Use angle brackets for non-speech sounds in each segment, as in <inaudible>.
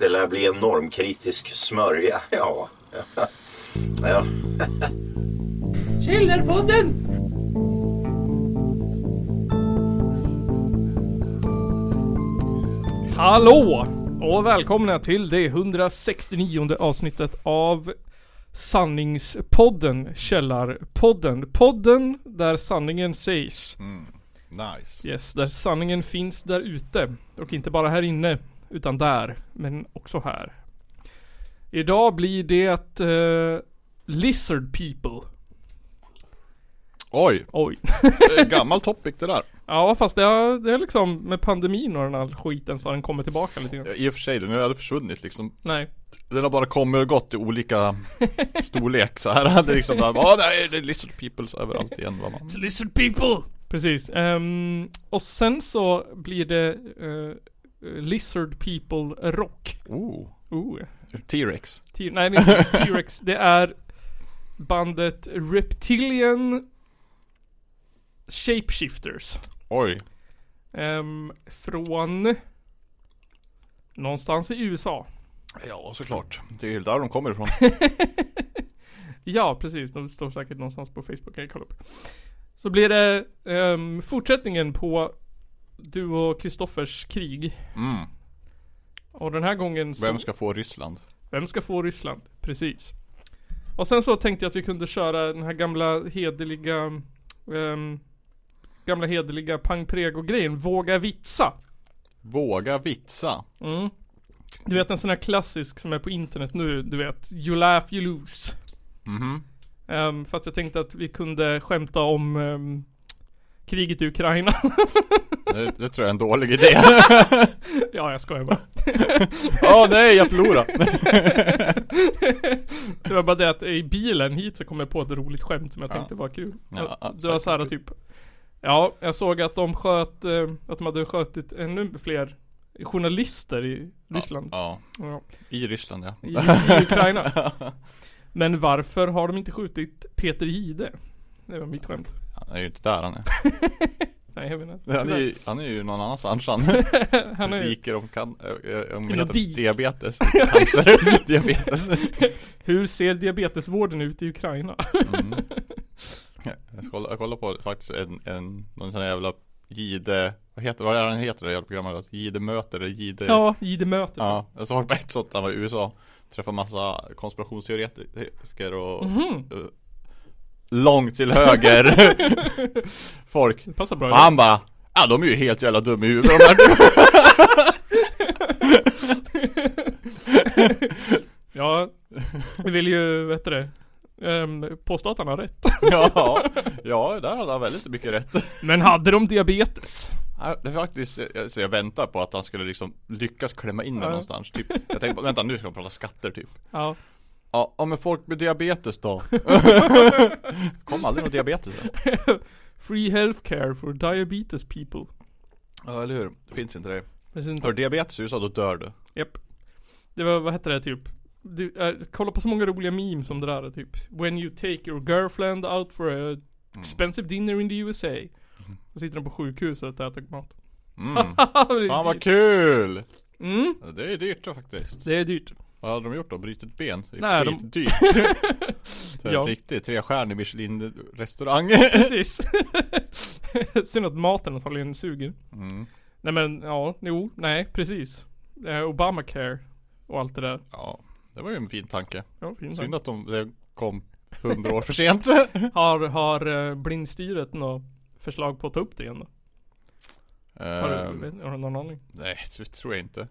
Det lär bli en normkritisk smörja, <laughs> ja. ja. Källarpodden! Hallå! Och välkomna till det 169 avsnittet av Sanningspodden, Källarpodden. Podden där sanningen sägs. Nice. Yes, där sanningen finns där ute. Och inte bara här inne, utan där. Men också här. Idag blir det eh, Lizard People. Oj, Oj. det är ett gammalt topic det där. <laughs> Ja fast det har, det är liksom med pandemin och den här skiten så har den kommit tillbaka lite grann. I och för sig, den har aldrig försvunnit liksom. Nej. Den har bara kommit och gått i olika <laughs> storlek så här hade liksom bara, Åh nej det är lizard peoples överallt igen va man. It's lizard people! Precis. Ehm, och sen så blir det eh, Lizard people rock. Oh, Oh. T-Rex. T- nej det är inte T-Rex. Det är bandet Reptilian Shapeshifters. Oj. Ehm, från någonstans i USA. Ja såklart. Det är ju där de kommer ifrån. <laughs> Ja, precis. De står säkert någonstans på Facebook. Kan jag kolla upp. Så blir det ehm, fortsättningen på du och Kristoffers krig. Mm. Och den här gången så... Vem ska få Ryssland? Vem ska få Ryssland? Precis. Och sen så tänkte jag att vi kunde köra den här gamla hederliga ehm, Gamla hederliga pang prego grejen Våga vitsa. Våga vitsa. Mm. Du vet en sån här klassisk som är på internet nu, du vet You laugh you lose. Mhm. Um, för att jag tänkte att vi kunde skämta om ehm, kriget i Ukraina. <laughs> Det, det tror jag är en dålig idé. <laughs> ja, jag skojar bara. Åh nej, jag förlorade. <laughs> det var bara det att i bilen hit så kom jag på ett roligt skämt som jag Ja. tänkte var kul. Ja, Ja, det var så här typ Ja, jag såg att de sköt, eh, att de hade skjutit ännu fler journalister i Ryssland. Ja, Ja. i Ryssland ja. I, I Ukraina. Men varför har de inte skjutit Peter Jihde? Det var mitt skämt. Han är ju inte där han är. <laughs> Nej, jag inte. Han är ju, han är ju någon annanstans han. <laughs> Han är, Riker om kan, äh, om heter dik. diabetes. <laughs> Cancer. diabetes. hur ser diabetesvården ut i Ukraina? Mm. Jag ska kolla, jag kollar på faktiskt en, en, någon sån här jävla Gide, vad heter, vad är han heter det jävla programmet? Gide möter eller Gide Ja, Jihde-mötet. Ja, jag såg på ett sånt han var i USA Träffade massa konspirationsteoretiker och Mhm. eh, Långt till höger <laughs> Folk Det passar bra. Och han bara Ja de är ju helt jävla dumma i huvudet de här <laughs> Ja, vi vill ju, vet du det, um, påstå att han har rätt. <laughs> Ja, ja där hade han väldigt mycket rätt Men hade de diabetes? Ja, Det är faktiskt, jag- så jag väntar på att han skulle liksom lyckas klämma in det Ja. någonstans typ Jag tänkte, vänta nu ska han prata skatter typ Ja. Ja, ja men folk med diabetes då? <laughs> Kom aldrig någon diabetes än. <laughs> Free healthcare for diabetes people. Ja eller hur, det finns inte det Precis. Har du diabetes i USA då dör du Japp. Det var, vad hette det typ? Du, äh, kolla på så många roliga memes om det där typ. When you take your girlfriend out for a expensive dinner in the USA. Så sitter de på sjukhuset och äter mat. Mm. <laughs> Fan vad kul! Mm, Ja, Det är dyrt då faktiskt det är dyrt. Vad hade de gjort då? Brutit ben? Nej, de- skitdyrt <laughs> För Ja. en riktig trestjärnig Michelin restaurang <laughs> Precis. <laughs> Synd att maten antagligen suger. mm. Nej men, ja, jo, nej, precis. Eh, Obamacare och allt det där. Ja, det var ju en fin tanke Ja, fin Synd sak. att de det kom hundra år för sent Har, har eh, blindstyret något förslag på att ta upp det igen då? Har du, Ehm, vet, har du någon aning? Nej, det tror jag inte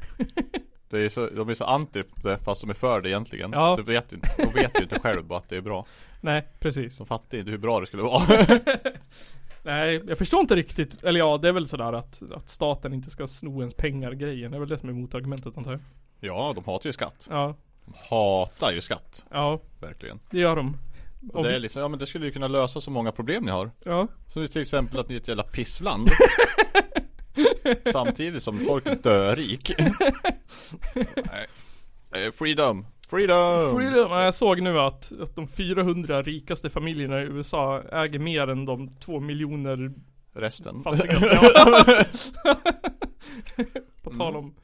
det är så, De är så anti det fast de är för det egentligen Ja. De vet, ju- de vet ju inte själv bara att det är bra <laughs> Nej, precis. De fattar inte hur bra det skulle vara <laughs> Nej, jag förstår inte riktigt. Eller ja, det är väl sådär att, att staten inte ska sno ens pengar grejen. Det är väl det som är motargumentet antar jag. Ja, de hatar ju skatt Ja, De hatar ju skatt, ja, verkligen det gör de. Och det är liksom, ja men det skulle ju kunna lösa så många problem ni har Ja, Som till exempel att ni är ett jävla pissland <laughs> <laughs> Samtidigt som folk dör rik. Eh, Freedom Freedom! freedom. Ja, Jag såg nu att, att de 400 rikaste familjerna i USA äger mer än de 2 miljoner Resten fattigaste. <laughs> <laughs> På tal om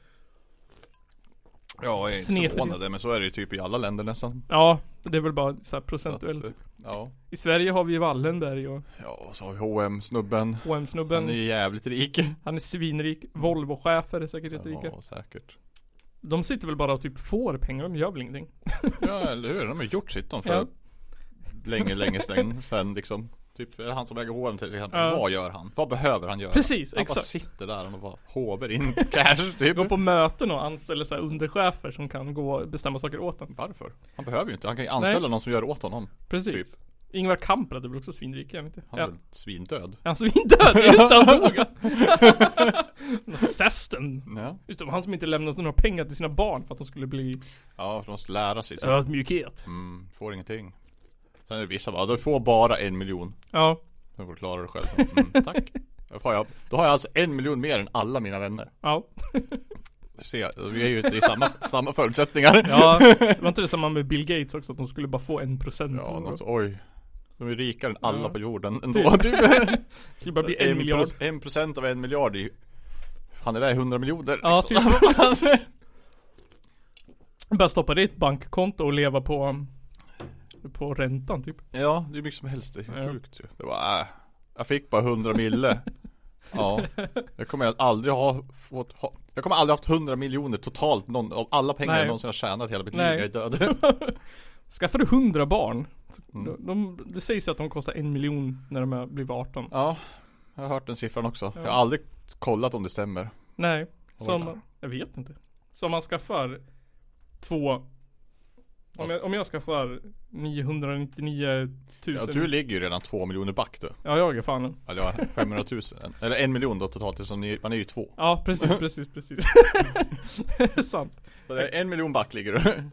Ja, jag är inte Snedfördelning. förvånad men så är det ju typ i alla länder nästan. Ja, det är väl bara så här Så att, procentuellt. eh, ja. I Sverige har vi ju Wallenberg och Ja, och så har vi H&M snubben hm Han snubben är ju jävligt rik. Han är svinrik. Volvo-chefer är säkert jätterika. Ja, säkert. De sitter väl bara och typ får pengar, de gör väl ingenting. Ja, eller hur? De har gjort sitt de för Ja. länge, länge sen, sen liksom. Typ det han som äger H&M till exempel. Ja. Vad gör han? Vad behöver han göra? Precis, han bara exakt. sitter där och bara hover in <laughs> cash typ. Går på möten och anställer så här underchefer som kan gå och bestämma saker åt en. Varför? Han behöver ju inte. Han kan ju anställa Nej. någon som gör åt honom. Precis. Typ. Ingvar Kamprad är väl också svinrik, jag vet inte. Han är Ja. väl svindöd. Är han svindöd? Just det, han <laughs> dog! Sästen. Ja. Utom han som inte lämnat några pengar till sina barn för att de skulle bli Ja, för de måste lära sig. typ. ödmjukhet. Mm, får ingenting. Sen är det vissa bara, du får bara en miljon. Ja. Sen får du klara dig själv. Mm, <laughs> tack. Då har, jag, då har jag alltså en miljon mer än alla mina vänner. Ja. Se, vi är ju i samma, <laughs> samma förutsättningar. Ja, var inte det samma med Bill Gates också? Att de skulle bara få en procent? Ja, något, oj. De är rikare än alla Ja. på jorden ändå. Typ. <laughs> Det skulle bara bli en En miljard. pro- En procent av en miljard ju Han är där 100 miljoner Ja, liksom. Bara stoppa det i ett bankkonto och leva på På räntan typ. Ja, det är mycket som helst. Det är Ja. sjukt ju. Det var, äh, Jag fick bara 100 mille. <laughs> Ja. Jag kommer aldrig ha fått ha, Jag kommer aldrig haft 100 miljoner totalt någon, av alla pengar Nej. jag någonsin har tjänat hela mitt liv. Jag är död. <laughs> Skaffar du 100 barn Mm. de, de, Det sägs att de kostar en miljon när de blir 18 Ja. Jag har hört den siffran också. Ja. Jag har aldrig kollat om det stämmer. Nej, som jag vet inte. Så om man skaffar två om jag, om jag skaffar 999 000 Ja, du ligger ju redan 2 miljoner back du. Ja jag är fan. Eller ja, 500 000. <laughs> Eller en miljon då totalt, som ni, man är ju två. Ja precis, precis, precis <laughs> <laughs> Sant Så det är en miljon back ligger du.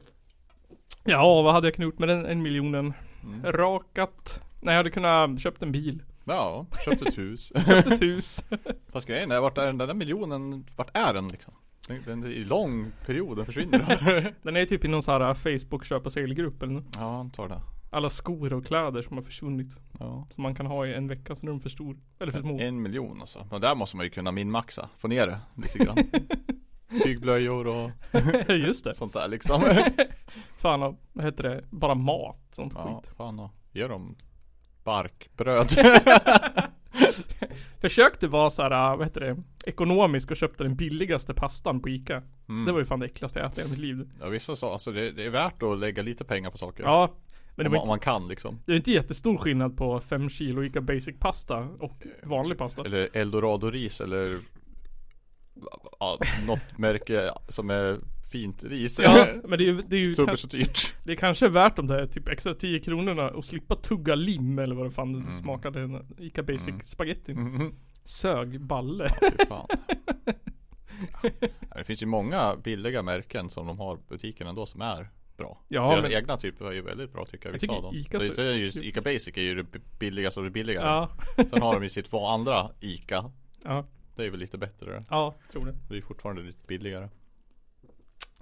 Ja vad hade jag kunnat gjort med den en miljonen? Mm. Rakat Nej jag hade kunnat köpt en bil Ja, köpt ett hus. Köpt ett hus Fast grejen är, vart är den där miljonen, vart är den liksom? Den, den är i lång period, den försvinner. <laughs> Den är typ i någon sån här Facebook köp och säljgrupp eller nåt. ja, antar det. Alla skor och kläder som har försvunnit Ja. Som man kan ha i en vecka, så nu är de för stor Eller för små En miljon alltså. Men där måste man ju kunna minmaxa. Få ner det lite grann. <laughs> Tygblöjor och <laughs> Just det sånt där liksom. Fan och, vad heter det? Bara mat, sånt Ja, skit fan och ge dem barkbröd. Försökte vara så här, vad heter det? Ekonomisk och köpte den billigaste pastan på Ica Mm. Det var ju fan det äckligaste jag ätit i mitt liv Ja vissa sa, alltså det, det är värt att lägga lite pengar på saker. Ja Men det om, var man, om inte, man kan liksom. det är inte jättestor skillnad på 5 kilo Ica Basic pasta och vanlig pasta Eller eldorado ris eller ja, något märke som är fint ris. Ja, <laughs> men det är ju, det är ju Dubbelt kanske, så dyrt. det är kanske värt de där typ extra 10 kronorna och slippa tugga lim eller vad det fan Mm. smakade den Ica Basic Mm. spagettin Mhm. Sög balle. <laughs> Ja, Det finns ju många billiga märken som de har butiken ändå som är bra. Ja, Deras men- egna typer är ju väldigt bra tycker jag, Jag tycker. Ica så, så- så är ju, Ica Basic är ju det billigaste av det billigare. Ja, Sen har de ju sitt andra Ica. ja, Det är väl lite bättre. ja, tror det Det är fortfarande lite billigare.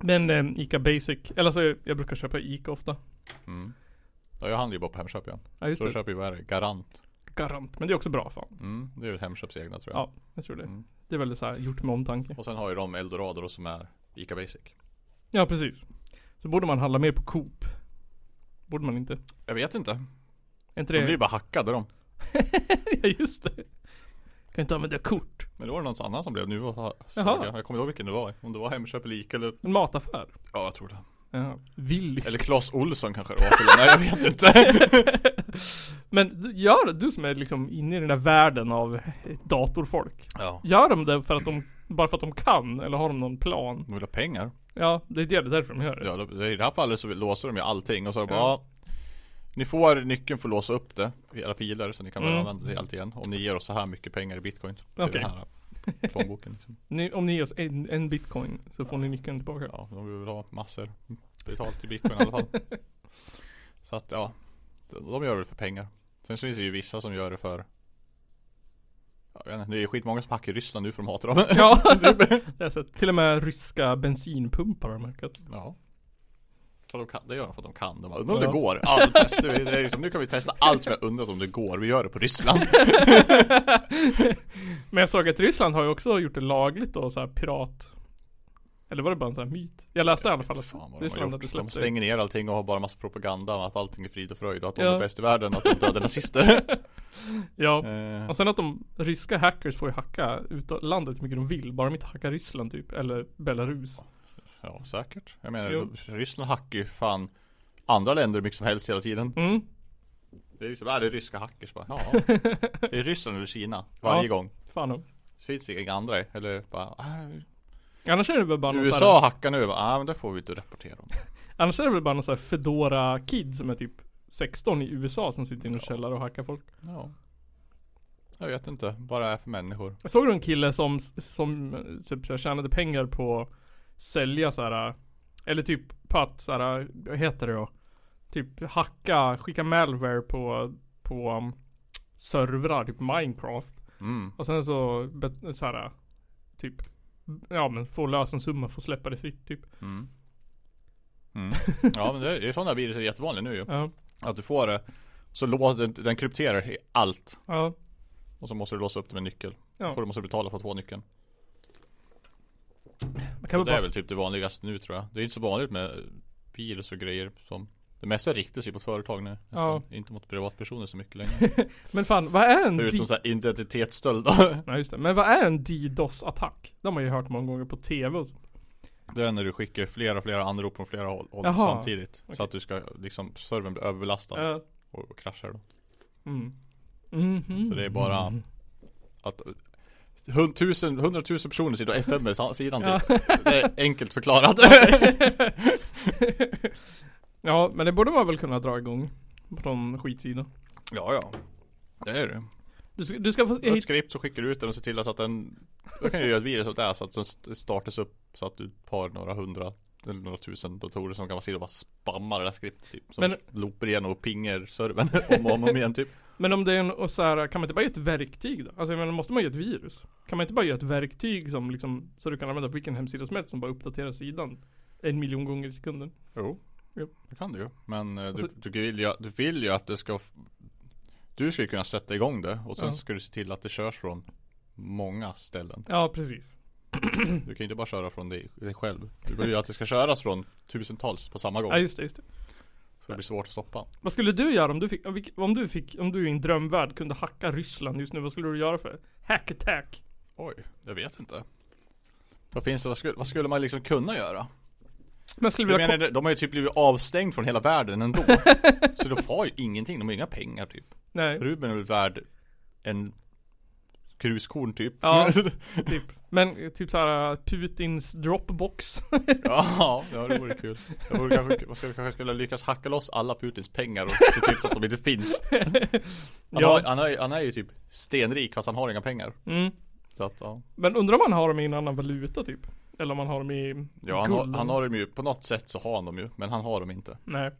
Men eh, Ica Basic, eller så jag brukar köpa Ica ofta Mm. Ja, jag handlar ju bara på Hemköp igen. Ja just Så det, köper ju vad är det? Garant. garant Men det är också bra fan Mm, det är väl Hemköps egna tror jag. Ja, jag tror det Mm. Det är väl så här gjort med omtanke Och sen har ju de Eldorado som är Ica Basic. Ja precis Så borde man handla mer på Coop Borde man inte? Jag vet inte. Är inte De det? blir ju bara hackade de. <laughs> ja just det Kan inte använda kort Men det var någon annan som blev nu Jaha. Jag, kommer inte ihåg vilken det var. Om det var Hemköp eller Ica eller En mataffär Ja jag tror det. Ja, Willys Eller Clas Olsson kanske det var till Nej jag vet inte. <laughs> Men gör du som är liksom inne i den där världen av datorfolk Ja. Gör de det för att de, bara för att de kan? Eller har de någon plan? De vill ha pengar. Ja, det är det, det är därför de gör det Ja, då- i det här fallet så låser de ju allting och så det bara Ja. Ni får nyckeln för att låsa upp det, era filer så ni kan Mm. använda det allt igen. Om ni ger oss så här mycket pengar i bitcoin till Okej. den här plånboken. Liksom. <laughs> ni, Om ni ger oss en, en bitcoin så får ni nyckeln tillbaka Ja, de vill ha massor betalt i bitcoin i alla fall. <laughs> Så att ja, de de gör det för pengar. Sen finns det ju vissa som gör det för jag vet inte, det är skitmånga som hackar i Ryssland nu för de hatar dem. Ja, <laughs> jag har sett. Till och med ryska bensinpumpar har jag märkt. Ja. För de kan, det gör de för att de kan. De bara, undrar om det går. Ja, då testar vi. Det är liksom, nu kan vi testa allt som jag undrat om det går. Vi gör det på Ryssland. <laughs> Men jag såg att Ryssland har ju också gjort det lagligt då, så här pirat Eller var det bara en sån här myt? Jag läste i alla fall att de Ryssland hade. De släppt det. stänger ner allting och har bara massa propaganda om att allting är frid och fröjd och att de Ja. är bäst i världen och att de dödar nazister. <laughs> Ja. eh, Och sen att de ryska hackers får ju hacka ut landet hur mycket de vill. Bara de inte hackar Ryssland typ. Eller Belarus. ja, säkert. Jag menar, Jo. Ryssland hackar ju fan andra länder mycket som helst hela tiden. Mm. Det är vad är det ryska hackers bara? Ja. <laughs> Det är Ryssland eller Kina. Varje Ja. gång. Fan om. Det finns inga andra eller bara äh, Annars är det väl bara någon USA här, hackar nu, ja men det får vi inte rapportera om. <laughs> Annars är det väl bara någon sån här Fedora Kid som är typ 16 i USA som sitter i någon källare och hackar folk. Ja. Jag vet inte, bara är för människor. Jag såg en kille som, som eh, typ, här tjänade pengar på sälja så här Eller typ på att så här, vad heter det då? Typ hacka, skicka malware på, på um, servrar, typ Minecraft. Mm. Och sen så, så här, typ Ja men få lösensumma, få släppa det fritt typ. Mm. <laughs> Mm. Ja men det är, det är sådana virus är jättevanliga nu ju. Ja. Att du får det, så lås, den, den krypterar allt. Ja. Och så måste du låsa upp det med nyckel. Ja. Får du måste betala för att få nyckeln. Kan Och det är bara, väl typ det vanligaste nu tror jag. Det är inte så vanligt med virus och grejer som Det mesta riktar sig mot företag nu. Ja. Inte mot privatpersoner så mycket längre. <laughs> men fan vad är en Förutom så här identitetsstöld. Nej <laughs> just det, men vad är en DDoS-attack? Det har man ju hört många gånger på TV och så. Det är när du skickar flera och flera anrop från flera håll, Jaha. samtidigt. Okej. Så att du ska liksom, servern blir överbelastad Ja. och, och kraschar då. Mm. Mhm. Så det är bara att hund- tusen, hundratusen personer sitter och FM med sa- sidan Ja. till. <laughs> Det är enkelt förklarat. <laughs> ja, men det borde man väl kunna dra igång. Från skitsidan. ja, ja. Det är det. Du ska, du ska få, ett skript så skickar du ut den och ser till så att den Då kan du göra ett virus åt det här så att den st- startas upp Så att du har några hundra några tusen datorer som kan vara sitta och bara spamma det där skriptet typ Som Men- loopar igenom och pingar servern <laughs> om och om, och igen typ Men om det är en, och så här, kan man inte bara göra ett verktyg då? Alltså jag menar, måste man göra ett virus? Kan man inte bara göra ett verktyg som liksom, så du kan använda på vilken hemsida som helst som bara uppdaterar sidan en miljon gånger i sekunden? Jo Jo. Det kan du ju Men eh, Alltså- du, du, vill ju, du vill ju att det ska Du ska ju kunna sätta igång det och sen Ja. ska du se till att det körs från Många ställen Ja, precis. <clears throat> Du kan ju inte bara köra från dig, dig själv Du vill ju att det ska köras från tusentals på samma gång Ja, just det, just det. Så det blir svårt att stoppa Vad skulle du göra om du fick, om du fick, om du i en drömvärld kunde hacka Ryssland just nu? Vad skulle du göra för hack attack? Oj, jag vet inte. Vad finns det, vad skulle, vad skulle man liksom kunna göra? Men skulle Jag menar, de har ju typ blivit avstängd från hela världen ändå. <laughs> så de har ju ingenting, de har inga pengar typ. Nej, Ruben är väl värd en gruskorn typ. Ja. <laughs> typ. Men typ såhär Putins Dropbox. ja, ja, det vore kul. Jag vore kanske, vi kanske skulle lyckas hacka loss alla Putins pengar och se till så att de inte finns. <laughs> Han, Ja. har, han, är, han är ju typ stenrik fast han har inga pengar. Mm. Så att ja. Men undrar om han har dem i en annan valuta typ? Eller om han har dem i Ja han har, han har dem ju, på något sätt så har han dem ju, men han har dem inte. Nej.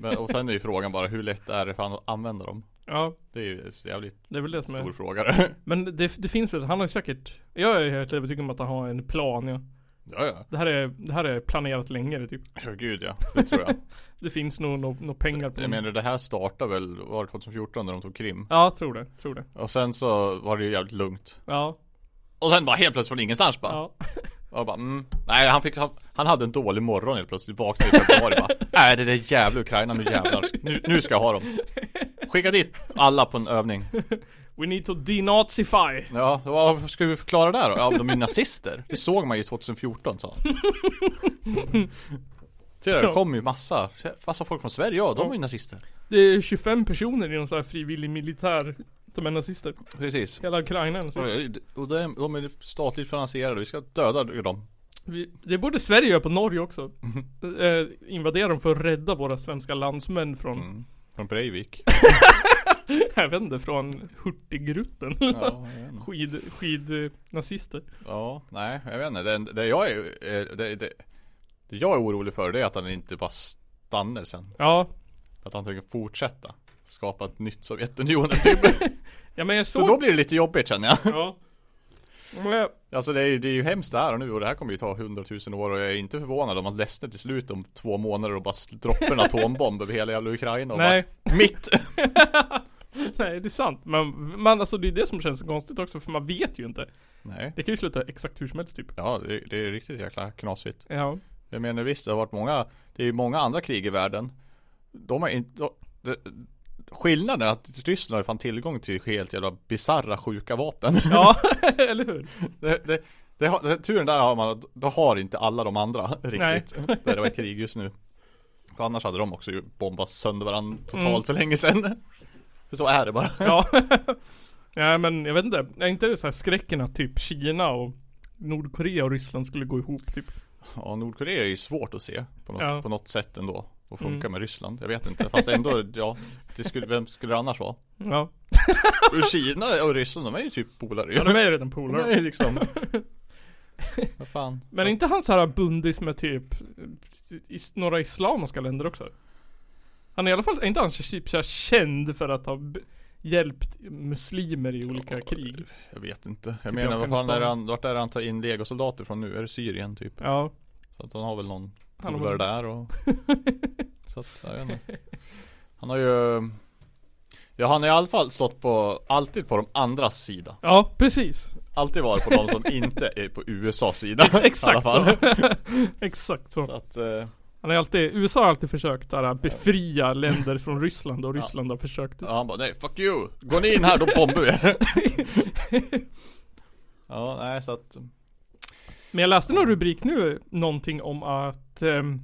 Men, och sen är ju frågan bara hur lätt är det för han att använda dem? Ja, Det är ju jävligt det är väl det som stor är. fråga. <laughs> Men det, det finns väl, han har säkert Jag är helt övertygad om att han har en plan ja. ja, ja. Det här är, det här är planerat länge det, typ. Ja gud ja, det tror jag. <laughs> Det finns nog nog nog pengar på Jag menar det här startade väl, var det 2014 när de tog Krim? Ja, tror det, tror det. Och sen så var det ju jävligt lugnt. Ja, Och sen bara helt plötsligt från ingenstans bara. ja. <laughs> Och bara mm. Nej han fick, han, han hade en dålig morgon helt plötsligt. Vaknade i februari bara. Nej det där jävla Ukraina nu jävlar. Nu, nu ska jag ha dem. Skicka dit alla på en övning. <laughs> We need to denazify. Ja, vad ska vi förklara där då? Ja de är nazister. Det såg man ju 2014 sa han. <laughs> Du, det kom ju massa, massa folk från Sverige, ja de är ju nazister. Det är 25 personer i någon sån här frivillig militär som är nazister. Precis. Hela Ukraina är nazister. Och de, de är statligt finansierade, vi ska döda dem. Vi, det borde Sverige göra på Norge också. Mhm. Eh, invadera dem för att rädda våra svenska landsmän från, Mm. Från Breivik. <laughs> jag vet inte, från Hurtigruten. Ja, skid, skid eh, nazister. ja, nej jag vet inte. Det, det jag är, eh, det, det, det jag är orolig för det är att han inte bara stannar sen. Ja. Att han tänker fortsätta. Skapa ett nytt Sovjetunionen typ. <laughs> Ja men jag Så då såg, blir det lite jobbigt känner jag. ja. Jag- Alltså det är, ju- det är ju hemskt det här och nu och det här kommer ju ta hundratusen år och jag är inte förvånad om att ledsnar till slut om två månader och bara droppar en atombomb <laughs> över hela jävla Ukraina och Nej. bara <laughs> mitt! <laughs> Nej det är sant. Men man, alltså det är det som känns konstigt också för man vet ju inte. Nej. Det kan ju sluta exakt hur som helst typ. Ja, det, det är riktigt jäkla knasigt. Ja. Jag menar visst, det har varit många Det är ju många andra krig i världen De har inte de, Skillnaden är att Ryssland har fan tillgång till helt jävla bisarra sjuka vapen <laughs> Ja, <laughs> eller hur? det, det, det har, det, Turen där har man, då har inte alla de andra riktigt Där det var krig just nu För annars hade de också ju bombat sönder varandra totalt Mm. för länge sedan För så är det bara Ja. <laughs> ja men jag vet inte. Är inte det så här skräcken att typ Kina och Nordkorea och Ryssland skulle gå ihop typ? Ja, Nordkorea är ju svårt att se på något, Ja. på något sätt ändå Och funka Mm. med Ryssland, jag vet inte Fast ändå, ja det skulle, Vem skulle det annars vara? Ja. Och Kina och Ryssland, de är ju typ polare Ja, de är ju redan De polare. är liksom <laughs> Vad fan Men är inte han så här bundis med typ is, några islamiska länder också? Han är i alla fall, är inte han typ så känd för att ha hjälpt muslimer i olika krig? Jag vet inte Jag Typ menar vad fan är han, vart är han tar in legosoldater från nu? Är det Syrien typ? Ja. Så att han har väl någon Polare väl- där och <laughs> Så att, jag vet inte Han har ju Ja han har i alla fall stått på, alltid på de andras sida Ja, precis. Alltid varit på de som inte är på USAs sida alla Exakt så. <laughs> Exakt så. Så att, eh, Han har alltid, USA har alltid försökt där, befria länder från Ryssland och Ryssland har försökt ja, han bara nej fuck you! Går ni in här då bombar vi <laughs> Ja nej så att Men jag läste någon rubrik nu, någonting om att, um,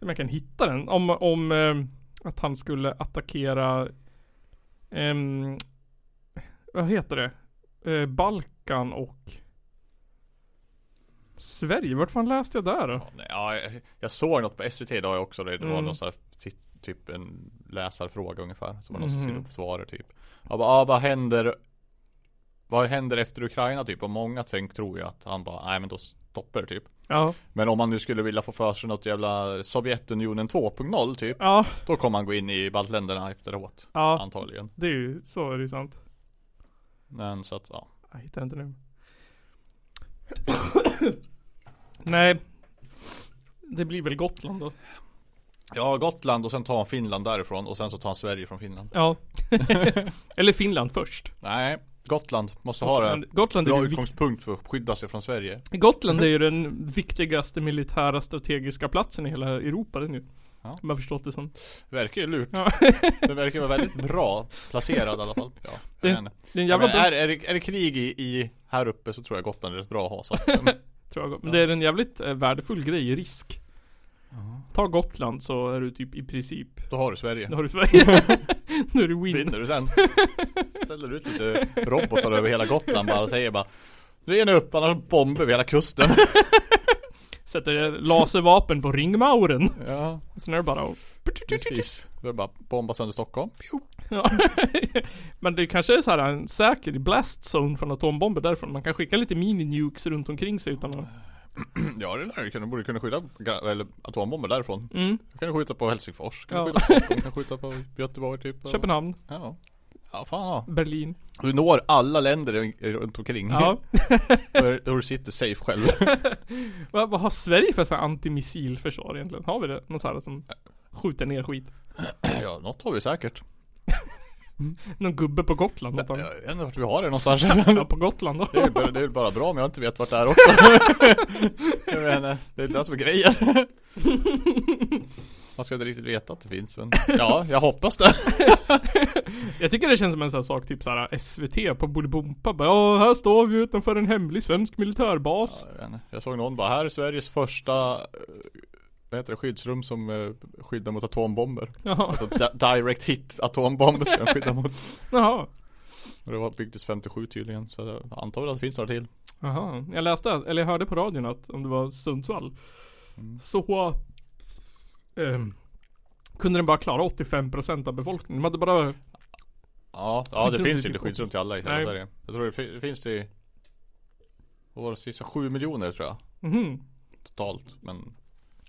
om jag kan hitta den, om, om ehm, att han skulle attackera, ehm, vad heter det? Eh, Balkan och Sverige, vart fan läste jag där då? Ja, ja, jag, jag såg något på SVT idag också. Det, det var Mm. någon sån här, ty- typ en läsarfråga ungefär. Som var någon som skulle upp svara typ. Bara, ah, vad händer? Vad händer efter Ukraina typ? Och många tänk tror ju att han bara, nej men då stoppar det typ. Ja, Men om man nu skulle vilja få för sig något jävla Sovjetunionen 2.0 typ. ja, Då kommer han gå in i baltländerna efteråt. ja, Antagligen. det är ju, så är det ju sant. Men så att, ja. Jag hittar inte nu. <coughs> Nej. Det blir väl Gotland då. Ja, Gotland och sen tar han Finland därifrån och sen så tar han Sverige från Finland. Ja. <laughs> <laughs> Eller Finland först. Nej, Gotland måste ha det. Gotland, är Bra vik- utgångspunkt för att skydda sig från Sverige. Gotland är ju <laughs> den viktigaste militära strategiska platsen i hela Europa den ju. Ja. Har förstått det som. Verkar ju lurt. Ja. <laughs> Den verkar vara väldigt bra placerad i alla fall. Ja, Det- inte. Det är en ja, jävla bra, är, är, det, är det krig i, i här uppe så tror jag Gotland är rätt bra att ha. Så att, <laughs> tror jag. Men det är en jävligt eh, värdefull grej i risk. Ta Gotland så är du typ i princip, då har du Sverige. då har du Sverige. <laughs> nu är du win. Vinner du sen. Ställer du ut lite robotar över hela Gotland bara och säger bara Nu är ni upp annars bomber vi hela kusten. <laughs> Sätter laservapen på ringmauren. Ja, Sen är det bara att precis. Vi är bara bomba sönder Stockholm. Ja. <laughs> Men det kanske är så här en säker blast zone från atombomber därifrån. Man kan skicka lite mini-nukes runt omkring sig utan att... <clears throat> Ja det lär du kunna, borde kunna skjuta eller atombomber därifrån. Mm. Du kan skjuta på Helsingfors, kan Ja. skjuta på Stockholm, kan skjuta på Göteborg typ. Köpenhamn, Ja. Ja fan ja. Berlin. Du når alla länder runt omkring. Ja. <laughs> Då du sitter safe själv. <laughs> vad, vad har Sverige för här antimissilförsvar egentligen? Har vi det? Någon sån här som skjuter ner skit? <clears throat> ja, något har vi säkert. <laughs> Någon gubbe på Gotland? Jag vet inte vart vi har det någonstans. <laughs> Ja, på Gotland då. Det är, bara, det är bara bra om jag inte vet vart det är också. <laughs> jag menar, det är det som är grejen. <laughs> Man ska inte riktigt veta att det finns men Ja, jag hoppas det. Jag tycker det känns som en sån här sak, typ såhär SVT på Bolibompa bara Ja, här står vi utanför en hemlig svensk militärbas. Ja, jag, vet inte. jag såg någon bara, här är Sveriges första eh, vad heter det, skyddsrum som eh, skyddar mot atombomber. Jaha. Alltså di- direct hit atombomber ska de <laughs> skydda mot. Jaha. Och det var byggdes 57 tydligen. Så jag antar väl att det finns några till. Jaha. Jag läste, eller jag hörde på radion att om det var Sundsvall. Mm. Så ehm, kunde den bara klara 85% av befolkningen. De hade bara Ja, ja det Skyddsrum finns till inte skyddsrum till alla i hela Nej. Sverige. Jag tror det, fi- det finns till Vad var det sista? 7 miljoner tror jag. mhm. Totalt. Men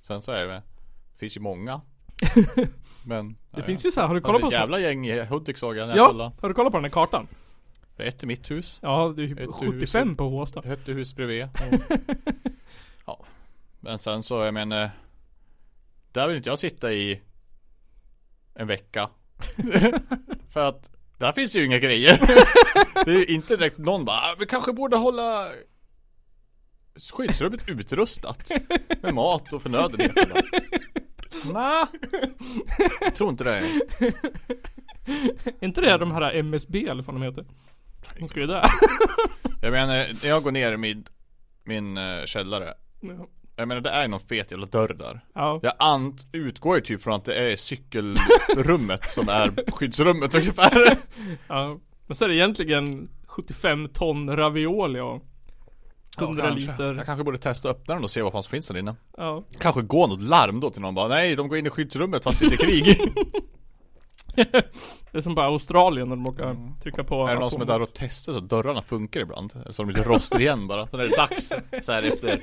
Sen så är det Det finns ju många. <laughs> Men Det finns ju så här, har du kollat på ett jävla gäng i Hudik såg jag när jag Ja, har du kollat på den här kartan? Det är ett i mitt hus. Ja, det är i 75 huset. på Håsta. Ett hus bredvid. <laughs> ja. Men sen så, jag menar Där vill inte jag sitta i En vecka. <laughs> För att Där finns ju inga grejer. det är ju inte direkt någon bara, "Ah, vi kanske borde hålla skyddsrummet utrustat. Med mat och förnödenheter. Nej. Jag tror inte det. Är inte det de här MSB eller vad de heter? De ska ju där. Jag menar, när jag går ner i min, min eh, källare. Jag menar det är någon fet jävla dörr där. Ja. Jag ant, utgår ju typ från att det är cykelrummet som är skyddsrummet ungefär. ja. Men så är det egentligen 75 ton ravioli och 100 kanske. liter. Jag kanske borde testa att öppna den och se vad fan som finns där inne. Ja. Kanske gå något larm då till någon bara Nej de går in i skyddsrummet fast det är krig. <laughs> Det är som bara Australien när de råkar trycka på Mm. är det någon som är där och testar så att dörrarna funkar ibland? Så de inte rostar igen bara. Sen är det dags så här efter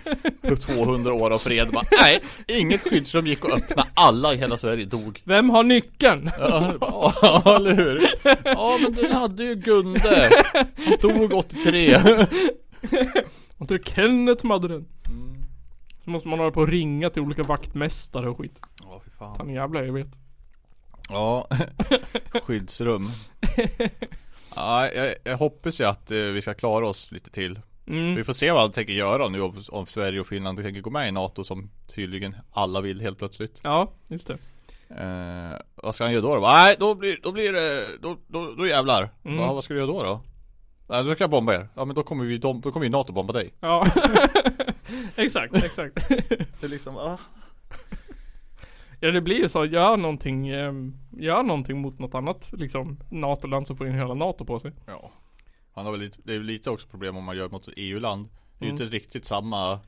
200 år av fred bara Nej, inget skyddsrum gick att öppna. Alla i hela Sverige dog. Vem har nyckeln? Ja, ja, eller hur? Ja men den hade ju Gunde. Han dog 83. Och det är Kenneth som hade den. Mm. Så måste man hålla på och ringa till olika vaktmästare och skit. Ja fy fan. Fan jävlar jag vet. Ja, <laughs> skyddsrum. Ja, jag, jag hoppas ju att eh, vi ska klara oss lite till. Mm. Vi får se vad han tänker göra nu om, om Sverige och Finland tänker gå med i NATO som tydligen alla vill helt plötsligt. Ja, just det. Eh, vad ska han göra då? då? Nej, då blir, då blir det, då, då, då jävlar. Mm. Ja, vad ska du göra då då? Nej, då ska jag bomba er. Ja men då kommer vi, då kommer ju NATO bomba dig. Ja. <laughs> exakt, exakt. Det är liksom, ah. Ja det blir ju så, gör någonting, eh, gör någonting mot något annat liksom NATO-land som får in hela NATO på sig. Ja. Han har väl lite, det är lite också problem om man gör mot ett EU-land. Det är ju Mm. inte riktigt samma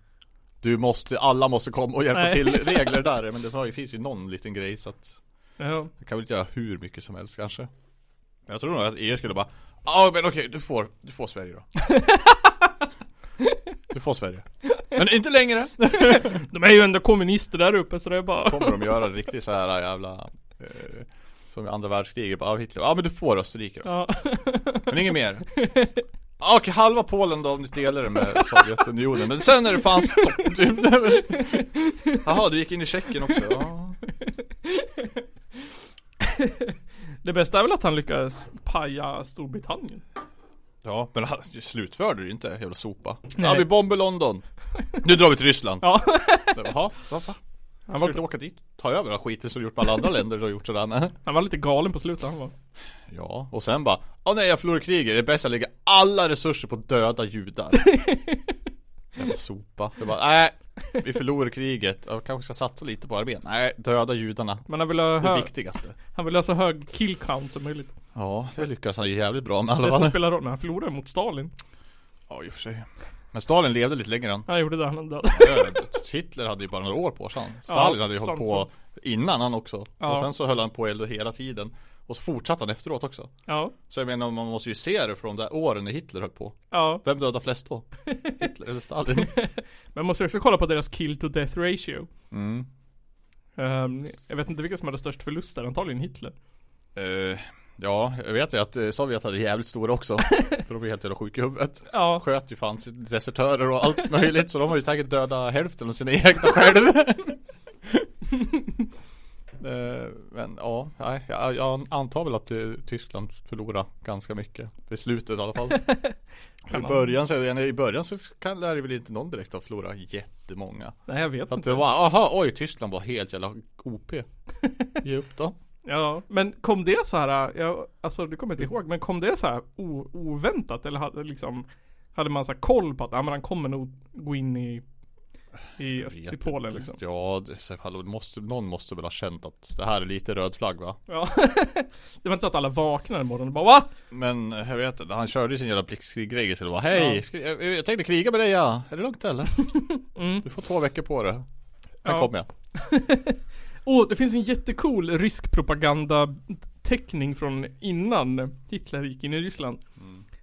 Du måste, alla måste komma och hjälpa Nej. till <laughs> regler där men det finns ju någon liten grej så att Ja. Jag kan väl inte göra hur mycket som helst kanske Men jag tror nog att EU skulle bara Ja men okej, du får, du får Sverige då. <laughs> Du får Sverige. Men inte längre. <laughs> De är ju ändå kommunister där uppe så det är bara Kommer de göra riktigt så här jävla eh, Som i andra världskriget, bara, ja Hitler, ja men du får Österrike då. Ja. Men inget mer. Okej, halva Polen då om ni delar det med Sovjetunionen. Men sen är det fan <laughs> stopp. Jaha, du gick in i Tjeckien också. Ja. Det bästa är väl att han lyckades paja Storbritannien. Ja, men han slutförde du inte, jävla sopa Ja, Nej. vi bomber London Nu drar vi till Ryssland Ja. <laughs> Jaha, vad fan? Han inte var, åka dit? Ta över den skiten som gjort med alla andra länder har gjort sådär med han var lite galen på slutet han var. Ja, och sen bara Åh nej jag förlorar kriget, det är bäst att lägga alla resurser på döda judar <laughs> Jävla sopa. Det bara, nej Vi förlorar kriget, jag kanske ska satsa lite på armén. Nej, döda judarna. Men han ville ha, Det viktigaste. han ville ha så hög kill count som möjligt. Ja, det lyckas han ju jävligt bra med i Det alla som spelar roll, men han förlorade mot Stalin. Ja, i och för sig. Men Stalin levde lite längre än Han. Gjorde det, han död. Hitler hade ju bara några år på sig. Stalin Ja, hade ju sant, hållit på innan han också. Ja. Och sen så höll han på eld hela tiden Och så fortsatte han efteråt också Ja, Så jag menar man måste ju se det från de där åren när Hitler höll på ja. Vem dödade flest då? <laughs> Hitler eller Stalin? Men <laughs> man måste också kolla på deras kill to death ratio. Mm. Ehm, jag vet inte vilka som hade störst förluster, antagligen Hitler. Eh, ja, jag vet ju att eh, Sovjet hade jävligt stora också <laughs> För de var helt jävla sjuka i huvudet Ja, Sköt ju fan desertörer och allt möjligt Så de har ju säkert dödat hälften av sina egna själv Men ja, jag, jag antar väl att eh, Tyskland förlorar ganska mycket. I slutet i alla fall. <laughs> I början så, i början så kan, lär det väl inte någon direkt ha förlorat jättemånga. Nej jag vet att inte. det var, aha, oj Tyskland var helt jävla OP <laughs> Ge upp då. Ja, men kom det så här, jag, alltså du kommer inte ihåg, men kom det så här o, oväntat? Eller hade liksom Hade man så här koll på att, ja men han kommer nog gå in i I, öst, i Polen liksom Ja, det, måste, någon måste väl ha känt att det här är lite röd flagg va? Ja <laughs> Det var inte så att alla vaknade imorgon och bara va? Men jag vet inte, han körde ju sin jävla blixtkrig-grej det var Hej! Ja. Jag, jag tänkte kriga med dig ja, är det lugnt eller? <laughs> Mm. Du får två veckor på det Sen Ja. kommer jag <laughs> Åh, det finns en jättecool rysk propaganda teckning från innan Hitler gick in i Ryssland.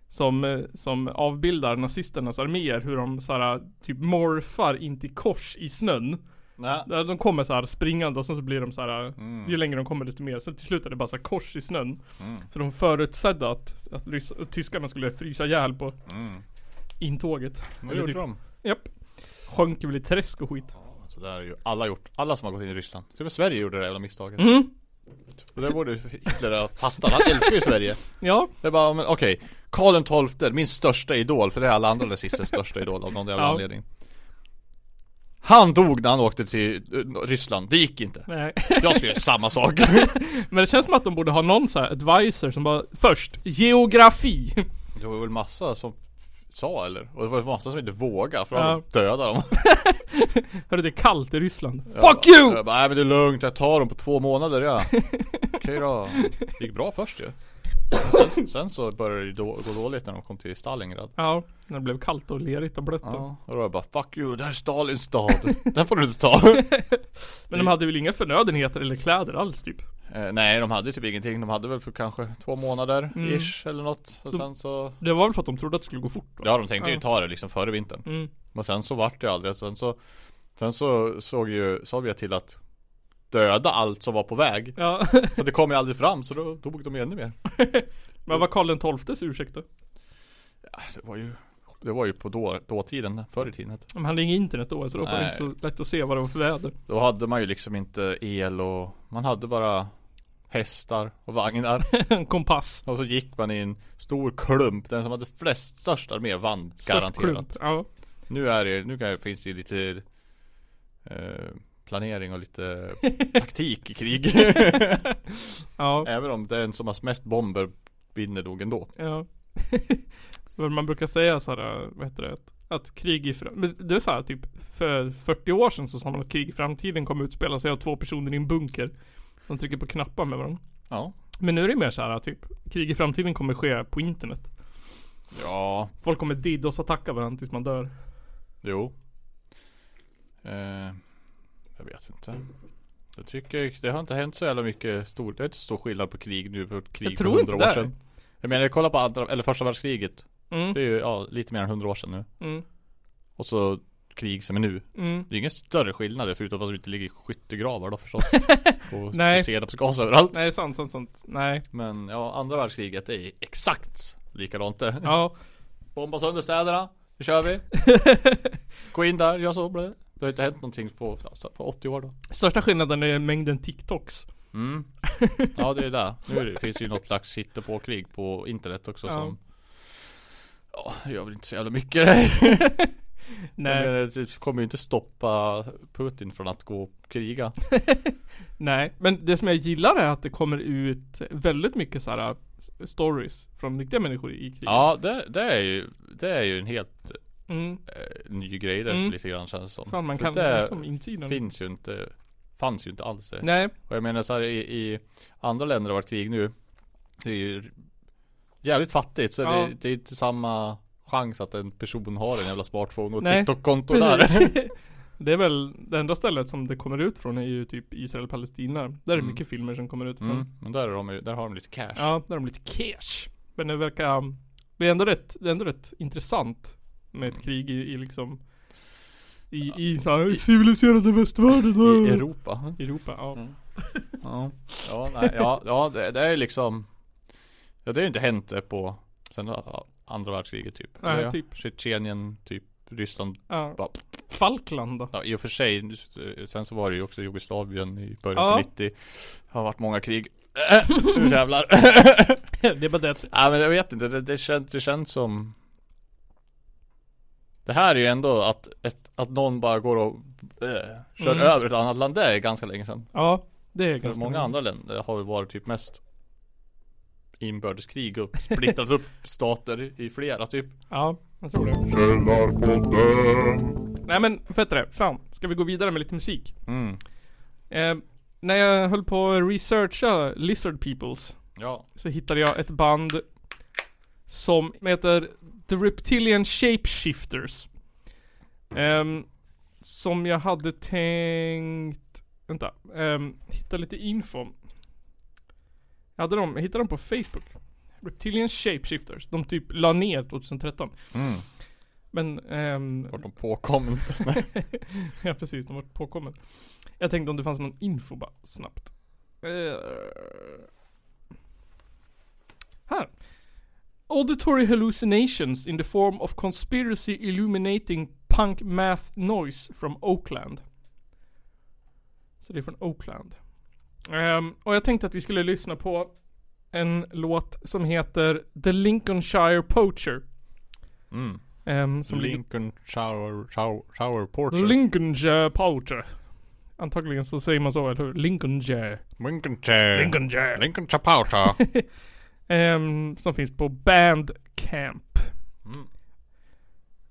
Som, eh, som avbildar nazisternas arméer, hur de såhär typ morfar in till kors i snön. Där De kommer så här springande och sen så blir de så här Mm. Ju längre de kommer desto mer. Sen till slut är det bara så kors i snön. Mm. För de förutsedde att, att, att tyskarna skulle frysa ihjäl på Mm. intåget. Vad gjorde typ- de? Japp. Sjönk väl i träsk och skit. Så där är ju alla gjort, alla som har gått in i Ryssland Till och med Sverige gjorde det jävla misstaget Mm. Och det borde Hitler ha fattat. Han älskar ju Sverige. Ja, Det bara, men okej. Karl XII, min största idol, för det är alla andra nazisters största idol av någon jävla Ja. anledning. Han dog när han åkte till eh, Ryssland, det gick inte. nej. Jag skulle göra samma sak. <laughs> Men det känns som att de borde ha någon så här advisor som bara Först, geografi. Det var väl massa som sa eller? Och det var massa som inte vågade för Ja. döda dem. <laughs> Hörru det är kallt i Ryssland. Fuck you! Jag bara, nej men det är lugnt, jag tar dem på två månader ja. <laughs> Okej då. Det gick bra först ju. Sen, sen så började det då, gå dåligt när de kom till Stalingrad. Ja, när det blev kallt och lerigt och blött. Ja, och då var jag bara fuck you, det här är Stalins stad. Den får du inte ta. <laughs> Men de hade väl inga förnödenheter eller kläder alls typ? Eh, nej, de hade typ ingenting. De hade väl för kanske två månader Mm. ish eller något. Och sen så Det var väl för att de trodde att det skulle gå fort då? Ja, de tänkte ju Ja. ta det liksom före vintern. Mm. Men sen så vart det aldrig. Sen så Sen så såg ju Sovjet till att Döda allt som var på väg. Ja. <laughs> Så det kom ju aldrig fram så då dog de ännu mer. <laughs> Men vad Karl XIIs ursäkt då? Ja, det var ju Det var ju på då, dåtiden, förr i tiden. De hade inget internet då så då var det inte så lätt att se vad det var för väder. Då hade man ju liksom inte el och Man hade bara Hästar och vagnar. <laughs> En kompass. Och så gick man i en stor klump. Den som hade flest, störst armé vann Störst garanterat. klump. Ja. Nu är det, nu kan- finns det ju lite eh, Planering och lite <laughs> taktik i krig. <laughs> Ja. Även om den som har mest bomber vinner nog ändå. Ja. Vad man brukar säga så här, vad heter det? Att, krig i fram- men det är så här, typ för 40 år sedan så sa man att krig i framtiden kommer utspela sig av två personer i en bunker. De trycker på knappar med varandra. Ja. Men nu är det mer så här, typ krig i framtiden kommer ske på internet. Ja, Folk kommer DDoS-attacka varandra tills man dör. jo. Eh, jag vet inte. Jag tycker det har inte hänt så jävla mycket stor, det är inte stor skillnad på krig nu på krig Jag för hundra år sedan. Jag menar, kolla på andra, eller första världskriget. Mm, Det är ju, ja, lite mer än hundra år sedan nu. mm, Och så krig som är nu. mm. Det är ingen större skillnad förutom att de inte ligger i skyttegravar då förstås. <laughs> Och Nej. senapsgas överallt. Nej, sant, sant, sant. Nej. Men ja, andra världskriget är exakt likadant det. Ja. <laughs> Bomba sönder städerna. Nu kör vi. <laughs> Gå in där, gör så. Blä. Det har inte hänt någonting på, alltså, på 80 år då. Största skillnaden är mängden TikToks. Mm. Ja det är det. Nu är det, finns det ju något slags hittepåkrig på internet också Ja. som Ja, gör väl inte så jävla mycket det. Nej. Men det kommer ju inte stoppa Putin från att gå och kriga. <laughs> Nej, men det som jag gillar är att det kommer ut väldigt mycket så här äh, stories från riktiga människor i krig. Ja, det, det är ju Det är ju en helt Mm. eh, ny grej det Mm. lite grann känns det som. Fan man För kan det liksom insidan. finns ju inte Fanns ju inte alls det. Nej, Och jag menar så här, i, i andra länder har varit krig nu Det är ju jävligt fattigt så Ja. det, det är inte samma chans att en person har en jävla smartphone och. TikTok-konto där. <laughs> det är väl det enda stället som det kommer ut från är ju typ Israel-Palestina. Där är Mm. mycket filmer som kommer ut från. Mm, men där, är de, där har de lite cash. Ja, där har de lite cash. Men det verkar, det är ändå rätt, det är ändå rätt intressant med ett krig i, i liksom i, i så här, civiliserade västvärlden. I Europa. Europa, ja. Mm. <laughs> Ja, ja, nej, ja, ja det, det är liksom Ja det har ju inte hänt det på Sen ja, andra världskriget typ. Nej, ja, typ. Tjetjenien, typ Ryssland. ja. Bara- Falkland då? Ja i och för sig eh, Sen så var det ju också Jugoslavien i början Ja. på 90 Det har varit många krig Nu jävlar <laughs> det är bara det Nej men jag vet inte, det, det, känns, det känns som Det här är ju ändå att, ett, att någon bara går och äh, kör Mm. över ett annat land, det är ganska länge sedan ja. Det är För ganska många andra länder har väl varit typ mest Inbördeskrig och splittrat upp <laughs> stater i flera typ Ja, jag tror det. Källarpodden. Nej men fett det. Fan, ska vi gå vidare med lite musik? Mm, Eh, när jag höll på att researcha Lizard Peoples ja så hittade jag ett band som heter The Reptilian Shapeshifters. Ehm, som jag hade tänkt, vänta, um, hitta lite info. Hade jag hittade dem på Facebook. Reptilian Shapeshifters. De typ la ner 2013. mm. Men, ehm, Vart de påkommen <laughs> ja precis, de var påkommen. Jag tänkte om det fanns någon info bara snabbt. Eh, här. Auditory hallucinations in the form of conspiracy illuminating punk math noise from Oakland. Så det är från Oakland. Ehm, och jag tänkte att vi skulle lyssna på en låt som heter The Lincolnshire Poacher. Mm. Ehm, som ligger Lincoln Shower, Portrait. Lincolnshire Poacher. Antagligen så säger man så, eller hur? Lincolnshire. Lincolnshire. Lincolnshire. Lincolnshire Portrait. <laughs> Ehm, som finns på Bandcamp. Mm.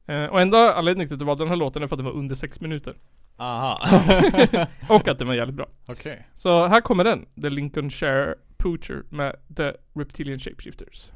Eh, och enda anledningen till att det var den här låten är för att den var under sex minuter. Aha. <laughs> Och att den var jävligt bra. Okej. Så här kommer den. The Lincolnshire Poacher med The Reptilian Shapeshifters.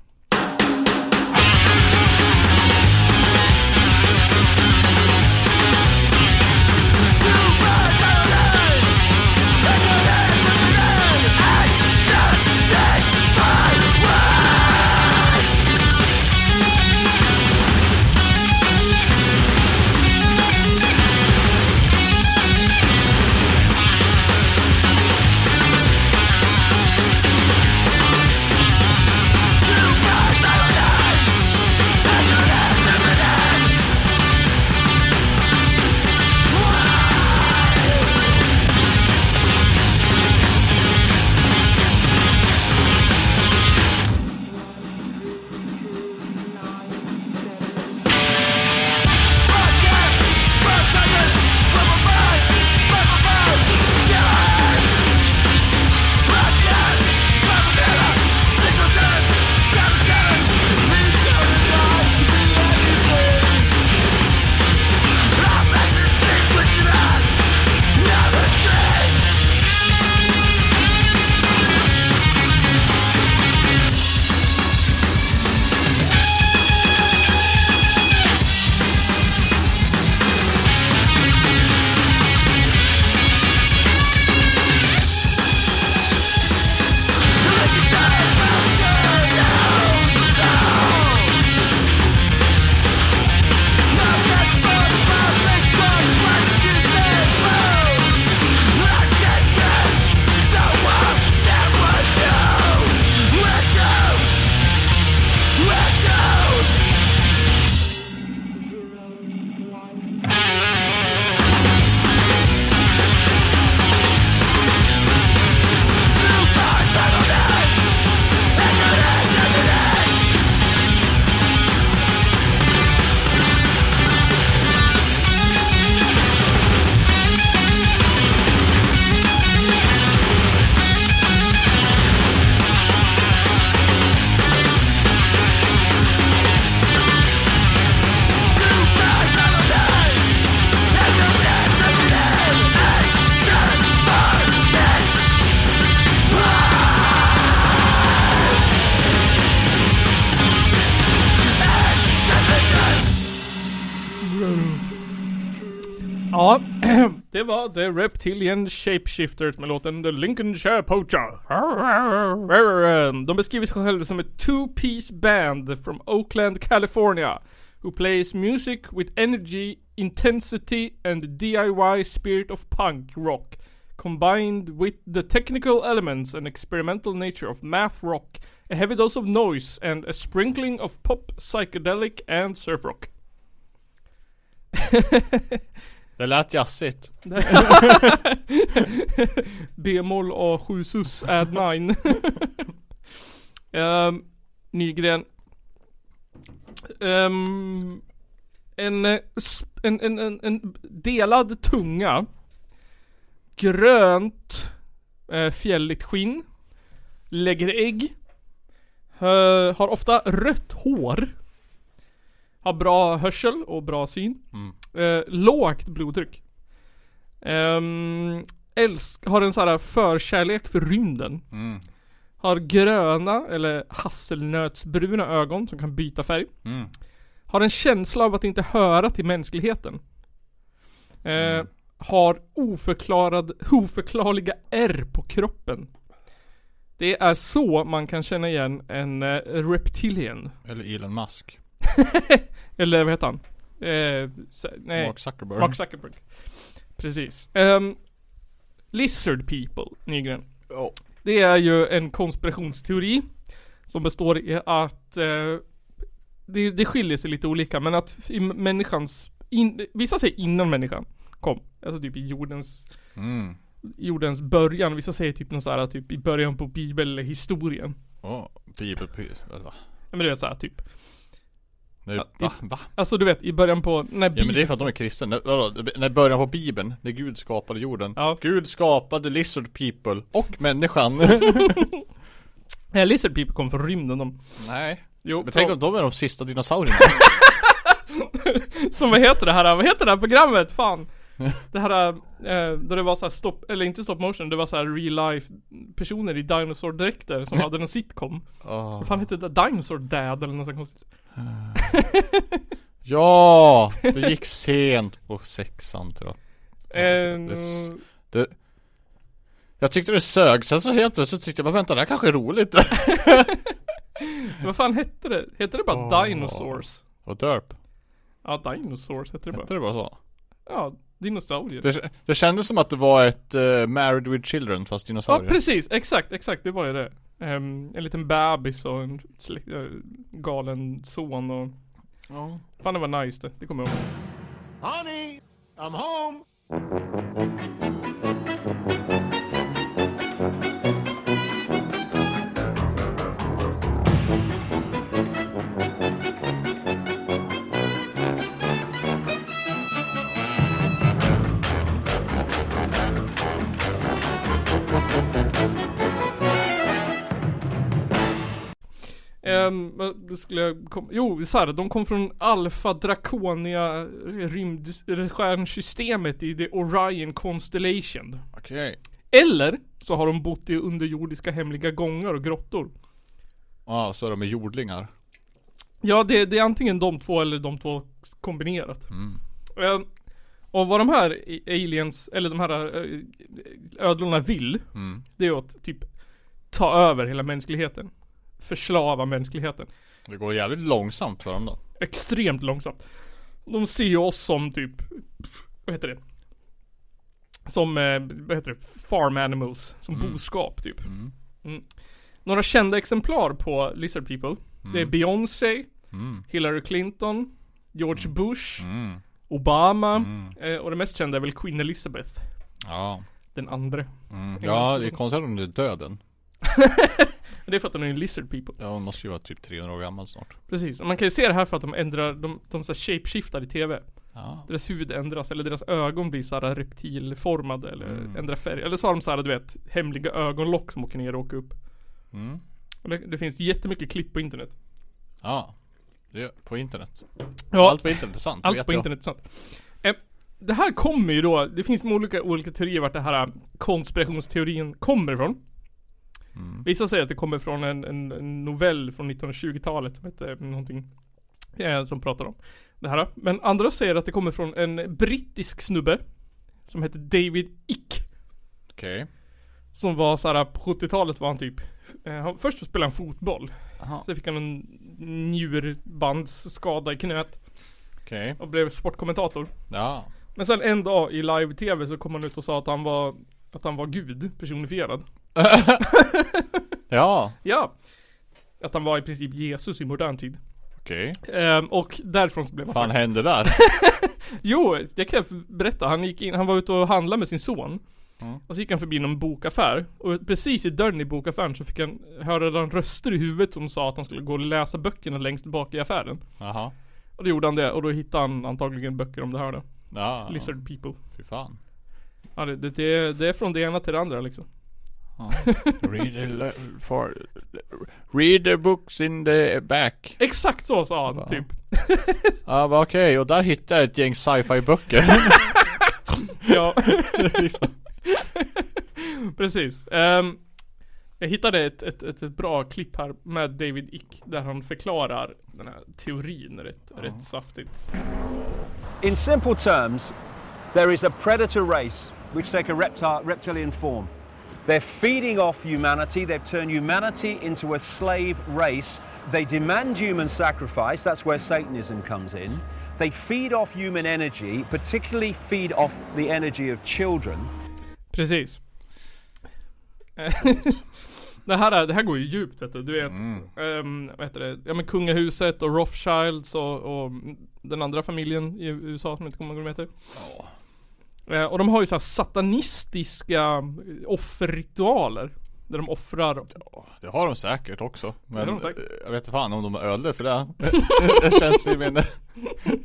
Ja, det var The Reptilian Shapeshifters med låten The Lincolnshire Poacher. De beskriver sig själva som ett two-piece band from Oakland, California. Who plays music with energy, intensity and DIY spirit of punk rock. Combined with the technical elements and experimental nature of math rock, a heavy dose of noise and a sprinkling of pop, psychedelic and surf rock. <laughs> Det lät jazzigt. <laughs> B-moll A7 sus add 9. um, <laughs> ehm, Nygren. Um, en, eh, en, en, en, en delad tunga. Grönt eh, fjälligt skinn. Lägger ägg. Uh, har ofta rött hår. Har bra hörsel och bra syn. Mm. Eh, lågt blodtryck. Ehm, älsk, har en sån här förkärlek för rymden. Mm. Har gröna eller hasselnötsbruna ögon som kan byta färg. Mm. Har en känsla av att inte höra till mänskligheten. Eh, Mm. Har oförklarad, oförklarliga R på kroppen. Det är så man kan känna igen en eh, reptilian. Eller Elon Musk. <laughs> Eller vad heter han? Eh, nej. Mark Zuckerberg. Mark Zuckerberg. Precis. Ehm, lizard people, Nygren. Ja. Det är ju en konspirationsteori. Som består i att eh, det, det skiljer sig lite olika men att i människans, in, vissa säger innan människan kom. Alltså typ i jordens Mm. jordens början. Vissa säger typ något såhär typ i början på bibelhistorien. Åh, bibelpris. Va? Ja, Men du vet såhär typ. Nej, Ja, va? Va? Alltså du vet i början på, när Ja men det är för att de är kristna. När, när början på bibeln, när Gud skapade jorden. Ja. Gud skapade lizard people och människan. <laughs> Nej, Lizard People kom från rymden de. Nej. Jo, Men tänk om de är de sista dinosaurierna. <laughs> Som vad heter det här, vad heter det här programmet? Fan. Det här, eh, där det var så här stop, eller inte stop motion, det var så här real life personer i dinosaurdräkter som hade en sitcom. Åh. Vad fan hette det? Dinosaur Dad eller något sånt konstigt. Ja! Det gick sent på sexan tror jag. Eh, det Det, jag tyckte det sög, sen så helt plötsligt tyckte jag bara vänta det här kanske är roligt. <laughs> vad fan hette det? Hette det bara Åh. Dinosaurs? Och Derp. Ja, Dinosaurs hette det bara. Hette det bara så? Ja, dinosaurier. Det, det kändes som att det var ett uh, Married with Children fast Ja dinosaurier. precis, exakt, exakt, det var ju det. Ehm, en liten bebis och en eh, galen son och Ja. Fan det var nice det, det kommer jag ihåg. Honey, I'm home. Vad då skulle jag kom, jo så här, de kom från Alpha Draconia rymdstjärnsystemet i The Orion Constellation. Okej. Eller så har de bott i underjordiska hemliga gångar och grottor. Ja, så är de är jordlingar. Ja det, det är antingen de två eller de två kombinerat. Mm. Ehm, och vad de här aliens, eller de här eh, ödlorna vill, Mm. det är att typ ta över hela mänskligheten. Förslava mänskligheten. Det går jävligt långsamt för dem då. extremt långsamt. De ser ju oss som typ, vad heter det? Som, eh, vad heter det? Farm animals. Som Mm. boskap typ. Mm. Mm. Några kända exemplar på Lizard People. Det är Beyoncé, Mm. Hillary Clinton, George Bush, Mm. Obama Mm. eh, och det mest kända är väl Queen Elizabeth. Ja. Den andra. Mm. Ja, det är konstigt att hon är döden. <laughs> Det är för att hon är Lizard People. Ja, hon måste ju vara typ 300 år gammal snart. Precis. Och man kan ju se det här för att de ändrar, de, de så shapeshiftar i TV. Ja. Deras huvud ändras, eller deras ögon blir såhär reptilformade eller Mm. ändrar färg. Eller så har de såhär du vet, hemliga ögonlock som åker ner och åker upp. Mm. Och det, det finns jättemycket klipp på internet. Ja. Det på internet. Ja, Allt på internet är sant. allt på jag. internet är sant. Eh, det här kommer ju då, det finns olika, olika teorier vart det här eh, konspirationsteorin kommer ifrån. Mm. Vissa säger att det kommer från en, en, en novell från 1920-talet som heter någonting eh, som pratar om det här. Men andra säger att det kommer från en brittisk snubbe som heter David Icke. Okej. Som var såhär, på 70-talet var han typ eh, han, Först så spelade han fotboll Jaha. Sen fick han en njurbandsskada i knät Okej. och blev sportkommentator Ja. Men sen en dag i live-tv så kom han ut och sa att han var Att han var gud personifierad <laughs> Ja. Ja Att han var i princip Jesus i modern tid Okej. Ehm, Och därifrån så blev han Vad fan så hände där? <laughs> Jo, det kan jag berätta. Han gick in, han var ute och handlade med sin son. Mm. Och så gick han förbi någon bokaffär. Och precis i dörren i bokaffären så fick han höra han röster i huvudet som sa att han skulle gå och läsa böckerna längst bak i affären. Jaha. Och då gjorde han det och då hittade han antagligen böcker om det här då. Ja. Lizard people. Fy fan. Ja det, det, det är från det ena till det andra liksom. Ja. <laughs> read, the for, read the books in the back. Exakt så sa han Va? typ. <laughs> Ja okej, och där hittade jag ett gäng sci-fi böcker. <laughs> Ja. Precis. Ehm, jag hittade ett, ett, ett, ett bra klipp här med David Ick där han förklarar den här teorin rätt, rätt saftigt. In simple terms, there is a predator race which take a reptile, reptilian form. They're feeding off humanity, they've turned humanity into a slave race. They demand human sacrifice, that's where Satanism comes in. They feed off human energy, particularly feed off the energy of children. Precis. <laughs> det, här, är- det här går ju djupt vet du. Du vet, ehm, vad heter det? Ja men kungahuset och Rothschilds och, och den andra familjen i USA som jag inte kommer ihåg vad de heter. Eh, och de har ju så här satanistiska eh, offerritualer. Där de offrar Det har de säkert också. Men de säkert. eh, jag vet inte fan om de är ödlor för det. <laughs> det känns ju men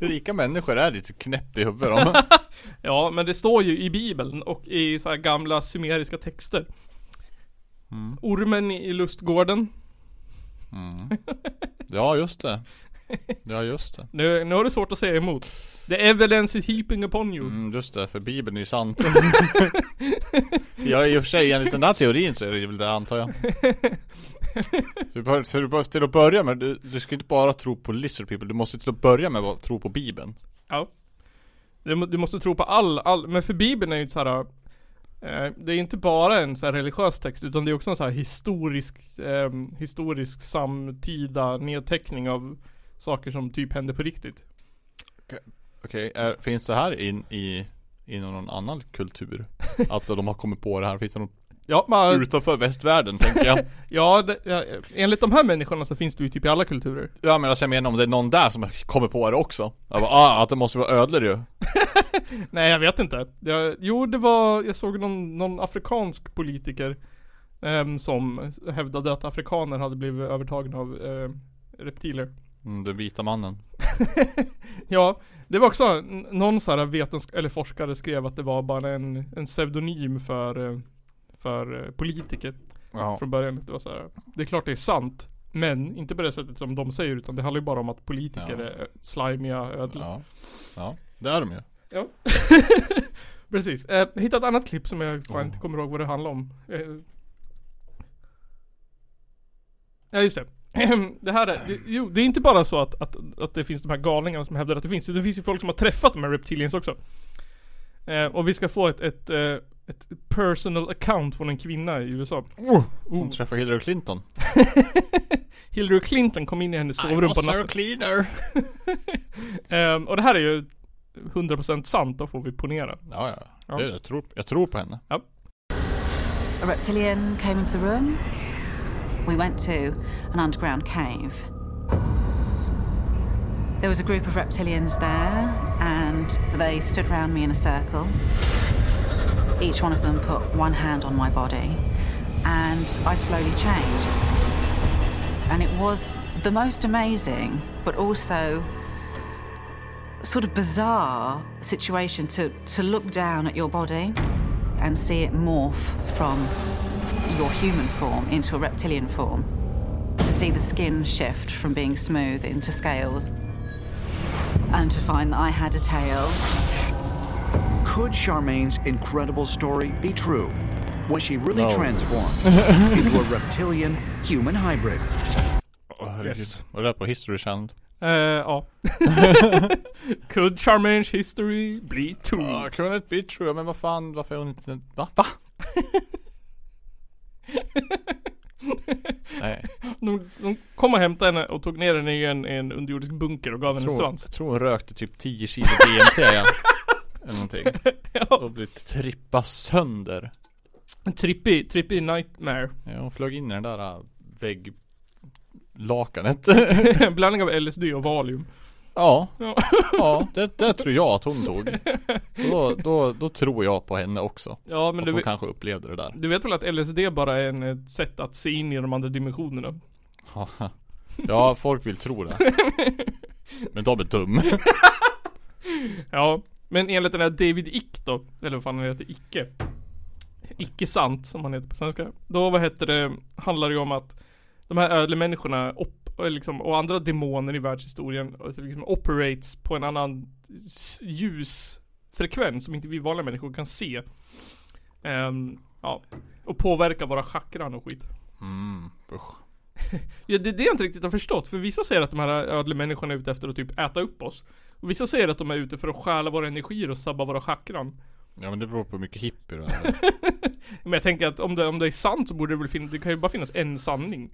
Rika människor är lite knäpp i huvudet de. <laughs> Ja, men det står ju i bibeln och i så gamla sumeriska texter. Ormen i lustgården. Ja just det. Ja just det. Nu, nu har du svårt att säga emot. The evidence is heaping upon you. Mm, just det, för bibeln är ju sant. ja i och för sig enligt den där teorin så är det väl det antar jag. Så, du bör- så du bör- till att börja med, du, du ska inte bara tro på lizard people, du måste till att börja med att tro på bibeln. Ja. Du, du måste tro på all, all, men för bibeln är ju så här. Eh, det är inte bara en så här religiös text utan det är också en så här historisk, eh, historisk samtida nedteckning av saker som typ hände på riktigt. Okej, är- finns det här in, i, inom någon annan kultur? Att <laughs> de har kommit på det här, finns det något Ja, men, utanför västvärlden tänker jag? <laughs> ja, det, ja, enligt de här människorna så finns det ju typ i alla kulturer. Ja men alltså jag menar om det är någon där som kommer på det också. Jag bara, ah, att det måste vara ödlor ju. <laughs> Nej jag vet inte. Jag, jo det var, jag såg någon, någon afrikansk politiker ehm, som hävdade att afrikaner hade blivit övertagna av eh, reptiler. Mm, den vita mannen. <laughs> Ja, det var också någon sån här vetensk- eller forskare skrev att det var bara en, en pseudonym för, eh, för eh, politiker Ja. från början. Det var så här, det är klart det är sant. Men inte på det sättet som de säger utan det handlar ju bara om att politiker Ja. är slimiga ödlor. Ja. Ja, det är de ju. Ja. <laughs> Precis. Eh, hittade ett annat klipp som jag fan Oh. inte kommer ihåg vad det handlar om. Eh. Ja just det. <clears throat> det här är, det, jo det är inte bara så att, att, att det finns de här galningarna som hävdar att det finns. Det finns ju folk som har träffat de här reptilians också. Eh, och vi ska få ett, ett, eh, ett personal account från en kvinna i USA. Hon Oh. träffar Hillary Clinton. <laughs> Hillary Clinton kom in i hennes sovrum på natten. cleaner. <laughs> Ehm, och det här är ju 100% sant, då får vi ponera. Ja, ja. Ja. Jag, tror, jag tror på henne. A reptilian came into the room. We went to an underground cave. There was a group of reptilians there, and they stood around me in a circle. Each one of them put one hand on my body, and I slowly changed. And it was the most amazing, but also sort of bizarre situation to, to look down at your body and see it morph from your human form into a reptilian form. To see the skin shift from being smooth into scales. And to find that I had a tail. Could Charmaine's incredible story be true? Was she really No. transformed <laughs> into a reptilian human hybrid? Åh. Yes. Var det på History Channel? Eh, ja. <laughs> Could Charmaine's history be true? Ja, kunde inte bli true, men vad fan, varför är hon inte, va? Va? <laughs> <laughs> Nej, De, de kom och hämtade henne och tog ner henne i en, en underjordisk bunker och gav henne en svans. jag tror hon rökte typ 10 kilo DMT ja. <laughs> Eller någonting. Ja. Och blivit trippa sönder. En trippy, trippy nightmare. Ja, hon flög in i den där äh, vägglakanet. <laughs> En blandning av LSD och Valium. Ja, Ja. ja, det, det tror jag att hon tog. Då, då, då tror jag på henne också. Ja men Att du, hon vet- kanske upplevde det där. du vet väl att LSD bara är en, ett sätt att se in i de andra dimensionerna? Ja, folk vill tro det. <laughs> Men de är dum. Ja, men enligt den här David Ick då, eller vad fan han heter, Icke. Icke sant som han heter på svenska. Då vad heter det, handlar det ju om att de här ödlemänniskorna op, och liksom, och andra demoner i världshistorien alltså liksom operates på en annan ljusfrekvens som inte vi vanliga människor kan se. Ehm, ja, och påverkar våra chakran och skit. Mm, usch. <laughs> Ja, det är det jag inte riktigt har förstått. För vissa säger att de här ödlemänniskorna är ute efter att typ äta upp oss. Och vissa säger att de är ute för att stjäla våra energier och sabba våra chakran. Ja men det beror på hur mycket hippier du är. <laughs> Men jag tänker att om det, om det är sant så borde det väl finnas, det kan ju bara finnas en sanning.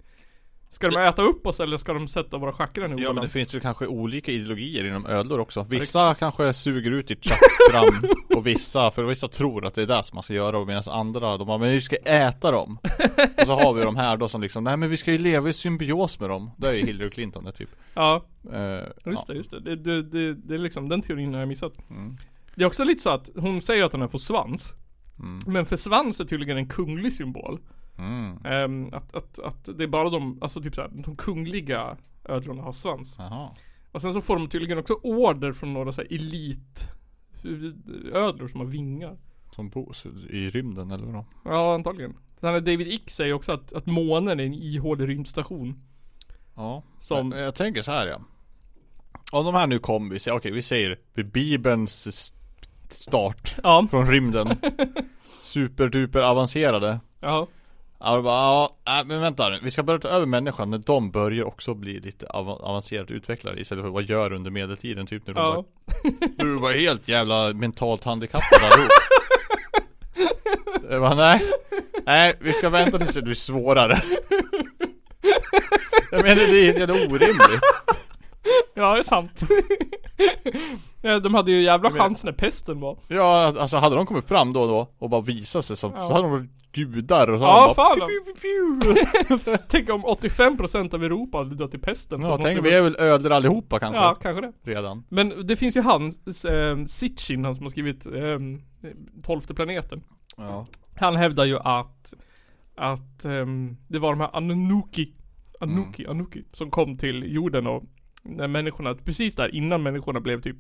Ska de äta upp oss eller ska de sätta våra chakran i Ja men det obalans? finns väl kanske olika ideologier inom ödlor också. Vissa kanske suger ut ditt chakram och vissa, för vissa tror att det är det som man ska göra och medan andra de bara, men vi ska äta dem. Och så har vi de här då som liksom, nej men vi ska ju leva i symbios med dem. Det är ju Hillary Clinton det typ. Ja, Eh, just det, just det. Det, det, det. det är liksom, den teorin har jag missat. Det är också lite så att hon säger att hon får svans. Mm. Men för svans är tydligen en kunglig symbol. Mm. Ehm, att, att, att det är bara de, alltså typ såhär, de kungliga ödlorna har svans. Jaha. Och sen så får de tydligen också order från några så här elit ödlor som har vingar. Som bor i rymden eller vadå? Ja antagligen. Här David Icke säger också att, att månen är en ihålig rymdstation. Ja. Som- Men Jag tänker så här ja. Om de här nu kom, vi säger, okej vi säger vid bibelns start Ja. från rymden. <laughs> Superduper avancerade. Ja. Ja, bara, ja, men vänta nu. Vi ska börja ta över människan när de börjar också bli lite av, avancerat utvecklade istället för vad gör under medeltiden typ när de Ja. bara, <laughs> Du var helt jävla mentalt handikappad allihop. <laughs> Jag bara, nej. Nej, vi ska vänta tills det blir svårare. Jag menar det är helt orimligt. Ja det är sant. Ja, de hade ju jävla chans när pesten var. Ja, alltså hade de kommit fram då och då och bara visat sig som, Ja. så hade de varit gudar och så Ja, de bara, fan. piu, piu, piu. <laughs> Tänk om 85% av Europa hade dött i pesten. så Ja, tänk vi är väl ödlor allihopa kanske? Ja, kanske det. Redan. Men det finns ju han, eh, Sitchin, han som har skrivit eh, Tolfte planeten. Ja. Han hävdar ju att, att ehm, det var de här Anunnaki, Anuki, Anuki, som kom till jorden och när människorna, precis där innan människorna blev typ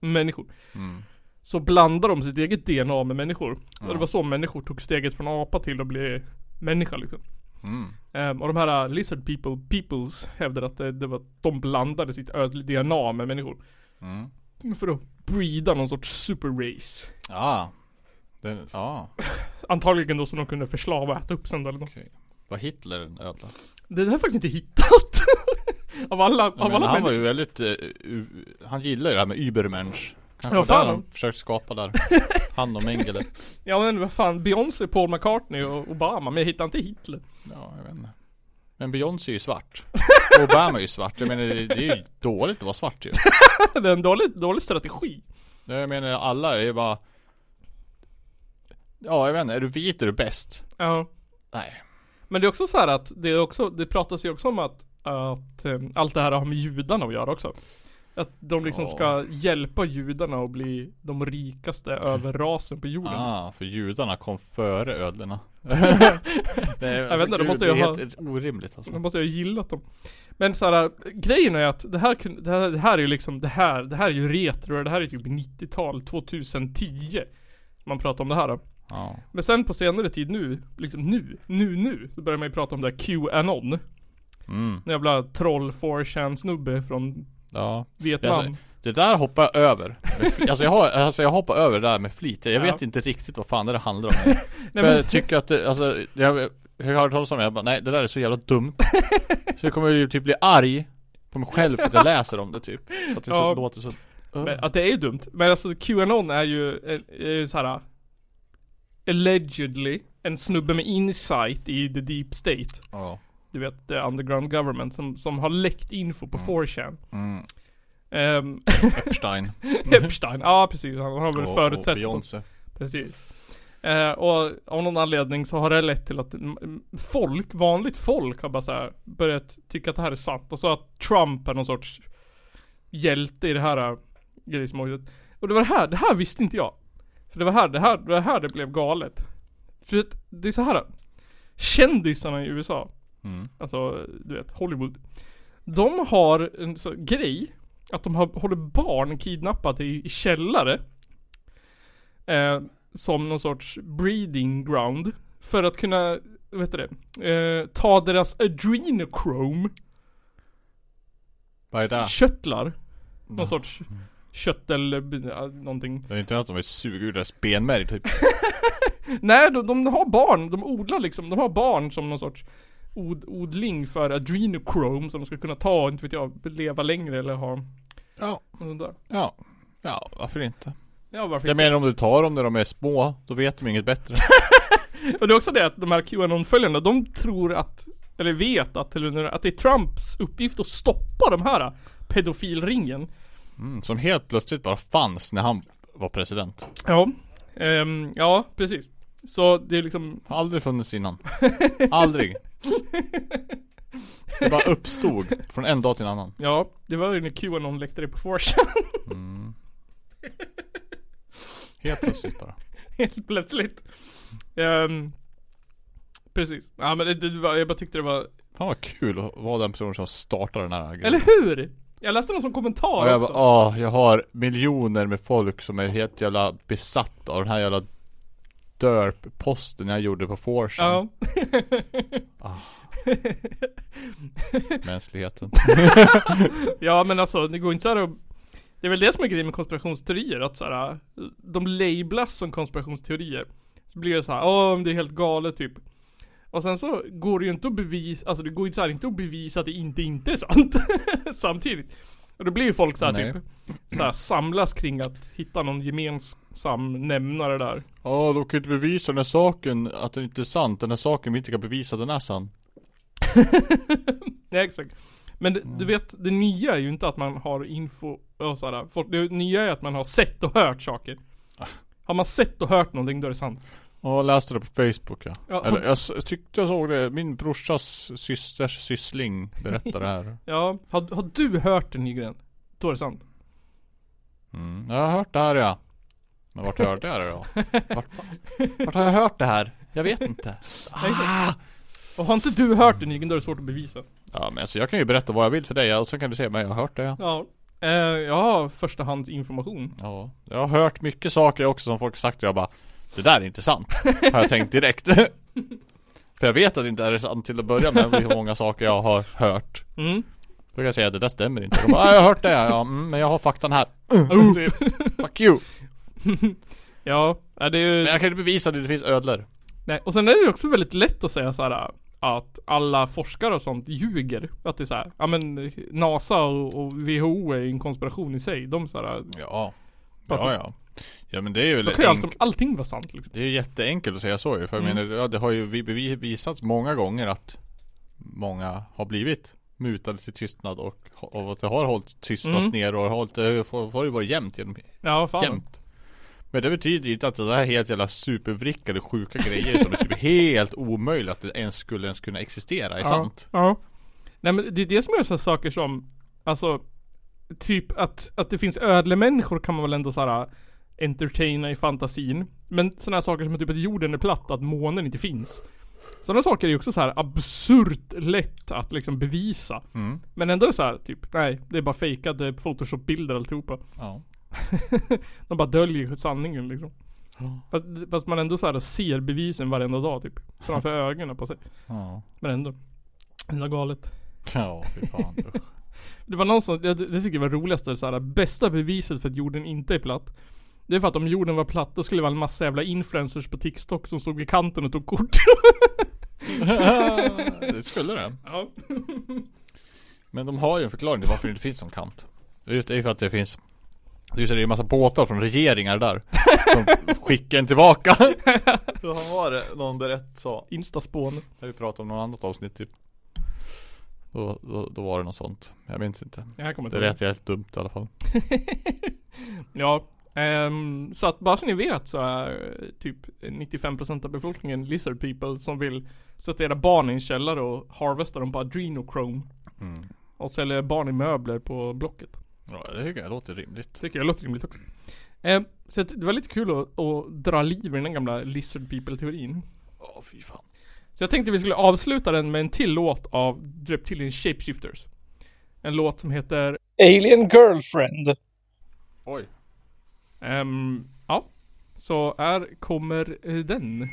människor. Mm. Så blandade de sitt eget DNA med människor. Ja. Och det var så människor tog steget från apa till att bli människa liksom. Mm. Ehm, och de här uh, lizard people, peoples hävdade att det, det var, de blandade sitt ödliga DNA med människor. Mm. För att breeda någon sorts superrace. Ja. Den, ja. <laughs> Antagligen då som de kunde förslava och äta upp sen eller något. Okej. Var Hitler en ödla? Det har jag faktiskt inte hittat. <laughs> <laughs> av alla, av alla han var människor. ju väldigt, eh, u- han gillar ju det här med Übermensch. Kanske Ja, var fan. han försökte skapa där. <laughs> Han och Mengele. Ja men vad fan, Beyoncé, Paul McCartney och Obama, men jag hittar inte Hitler. Ja, jag vet inte. Men Beyoncé är ju svart. Och Obama är ju svart. Jag menar det, det är ju dåligt att vara svart ju. <laughs> det är en dålig, dålig strategi. Jag menar alla är ju bara Ja jag vet inte, är du vit är du bäst. Ja. Nej. Men det är också så här att, det är också, det pratas ju också om att, att eh, allt det här har med judarna att göra också. Att de liksom Ja. ska hjälpa judarna att bli de rikaste <laughs> överrasen på jorden. Ah, för judarna kom före ödlorna. <laughs> det är, Jag vet inte, de måste ju ha- helt orimligt alltså. De måste ju ha gillat dem. Men så här, grejen är att det här, det här, det här är ju liksom, det här, det här är ju retro, det här är typ 90-tal, 2010. Man pratar om det här då. Ja. Men sen på senare tid nu, liksom nu, nu, nu, så börjar man ju prata om det här QAnon. Mm. En jävla troll 4chan snubbe från Ja. Vietnam. Alltså, det där hoppar jag över. Alltså jag, har, alltså jag hoppar över det där med flit. Jag Ja. vet inte riktigt vad fan det handlar om. <laughs> Nej, men, jag tycker att det, alltså, jag, jag har hört talas om det, jag bara, nej det där är så jävla dumt. Så jag kommer ju typ bli arg på mig själv för att jag <laughs> läser om det typ. För att det så, Ja. låter så men att det är ju dumt. Men alltså QAnon är ju, är, är ju såhär Allegedly En snubbe med insight i the deep state. Ja. Du vet, the underground government som, som har läckt info på 4chan. Mm. Ehm, Epstein. <laughs> Epstein, ja precis. Han har väl och, och förutsett på, Beyoncé. Precis. Eh, och av någon anledning så har det lett till att folk, vanligt folk har bara så här börjat tycka att det här är sant. Och så att Trump är någon sorts hjälte i det här äh, grejsmålet. Och det var det här, det här visste inte jag. För det var här, det här, det var här det blev galet. För det är så här. Kändisarna i USA, Mm. alltså du vet Hollywood. De har en så grej att de har, håller barn kidnappade i, i källare. Eh, som någon sorts breeding ground. För att kunna, vad heter det? Eh, ta deras adrenochrome, Vad är det? köttlar. Någon Ja. sorts kött eller ja, någonting. Det är inte att de vill suga ur deras benmärg typ. <laughs> Nej, de, de har barn. De odlar liksom. De har barn som någon sorts od, odling för adrenochrome som de ska kunna ta, inte vet jag, leva längre eller ha Ja. sånt där. Ja. Ja, varför inte? Ja, varför Jag inte? menar om du tar dem när de är små, då vet de inget bättre. <laughs> Och det är också det att de här QAnon-följarna, de tror att, eller vet att, eller att det är Trumps uppgift att stoppa de här pedofilringen. Mm, som helt plötsligt bara fanns när han var president. Ja. Ehm, ja, precis. Så det är liksom, Har aldrig funnits innan. Aldrig. Det bara uppstod från en dag till en annan. ja, det var ju när QAnon läckte det på 4chan. Mm. Helt plötsligt bara. Helt plötsligt. Ehm, precis. Ja men det, det var, jag bara tyckte det var, Fan vad kul att vara den personen som startar den här grejen. eller hur? Jag läste någon som kommentar Och jag också. bara, åh, jag har miljoner med folk som är helt jävla besatta av den här jävla Derp-posten jag gjorde på Forsen. Ja. <laughs> Mänskligheten. <laughs> ja men alltså det går inte så här att Det är väl det som är grejen med konspirationsteorier att så här, De lablas som konspirationsteorier Så blir det så här, åh det är helt galet typ Och sen så går det ju inte att bevisa, alltså det går ju så här inte att bevisa att det inte inte är sant <laughs> Samtidigt Och då blir ju folk så här Nej. typ så här, samlas kring att hitta någon gemensam nämnare där Ja, de kan inte bevisa den här saken, att den inte är sant. Den här saken vi inte kan bevisa, den är sann. <laughs> Ja exakt Men det- du vet, det nya är ju inte att man har info och sådär. Folk, Det nya är att man har sett och hört saker Har man sett och hört någonting då är det sant Ja, jag läste det på Facebook ja. Ja. Eller jag tyckte jag såg det, min brorsas systers syssling berättade det här. <laughs> Ja, har, har du hört det Nygren? Då är det sant Mm. Jag har hört det här ja. Men vart hörde jag det då? Vart, vart har jag hört det här? Jag vet inte. <laughs> Ah! Och har inte du hört det Nygren då är det svårt att bevisa Ja men alltså jag kan ju berätta vad jag vill för dig och så kan du säga men jag har hört det ja. Ja eh, Jag har förstahandsinformation Ja. Jag har hört mycket saker också som folk sagt och jag bara Det där är inte sant. Har jag tänkt direkt. <laughs> för jag vet att det inte är sant till att börja med hur många saker jag har hört. Mm Då kan jag säga att det där stämmer inte. De bara, "Ah, jag har hört det ja, mm, men jag har faktan här. <laughs> Typ, Fuck you. <laughs> Ja, ja, det är ju Men jag kan inte bevisa det, det finns ödlor. Nej, och sen är det också väldigt lätt att säga så här att alla forskare och sånt ljuger. Att det är så här, ja men NASA och, och WHO är ju en konspiration i sig. De så här, Ja. Varför? Ja ja. Ja men det är ju då kan ju allting, allting vara sant liksom. Det är jätteenkelt att säga så ju. För jag Mm. menar, ja, det har ju vi- vi- visats många gånger att många har blivit mutade till tystnad och, och att det har hållit tystnads Mm. ner och har hållit, det har har ju varit jämnt genom Ja, fan. jämt. Men det betyder ju inte att det där är helt jävla supervrickade sjuka grejer som är typ <laughs> helt omöjligt att det ens skulle ens kunna existera är ja. sant. Ja. Nej men det är det som gör så här saker som, alltså, typ att, att det finns ödlemänniskor kan man väl ändå så här entertaina i fantasin. Men sådana här saker som typ att jorden är platt, att månen inte finns. Sådana saker är ju också så här absurt lätt att liksom bevisa. Mm. Men ändå är det så här, typ, nej, det är bara fejkade photoshop-bilder alltihopa. Ja. <laughs> De bara döljer sanningen liksom. Fast, fast man ändå så här ser bevisen varenda dag typ. Framför <laughs> ögonen på sig. Ja. Men ändå. Ändå galet. Ja, fy fan. <laughs> Det var någon som, det, det tycker jag var roligaste så här, bästa beviset för att jorden inte är platt. Det är för att om jorden var platt då skulle det vara en massa jävla influencers på TikTok som stod vid kanten och tog kort. <laughs> det skulle det. ja. Men de har ju en förklaring till varför det inte finns som kant. Det är ju- det är ju för att det finns Det är ju så det är en massa båtar från regeringar där Som skickar en tillbaka <laughs> Så var det någon berätt så Instaspån. När vi pratade om något annat avsnitt typ då, då, då var det något sånt Jag minns inte Jag kommer Det inte lät helt dumt i alla fall <laughs> Ja, ehm, så att bara så ni vet så är eh, typ 95% av befolkningen lizard people som vill sätta era barn i en källare och harvesta dem på adrenochrome. Mm. Och sälja barn i möbler på Blocket. Ja det tycker jag låter rimligt Tycker jag låter rimligt också. Ehm, så att det var lite kul att, att dra liv i den gamla lizard people teorin. Åh fy fan Så jag tänkte vi skulle avsluta den med en till låt av Reptilian Shapeshifters. En låt som heter Alien Girlfriend. Oj Ehm, ja. Så här kommer eh, den.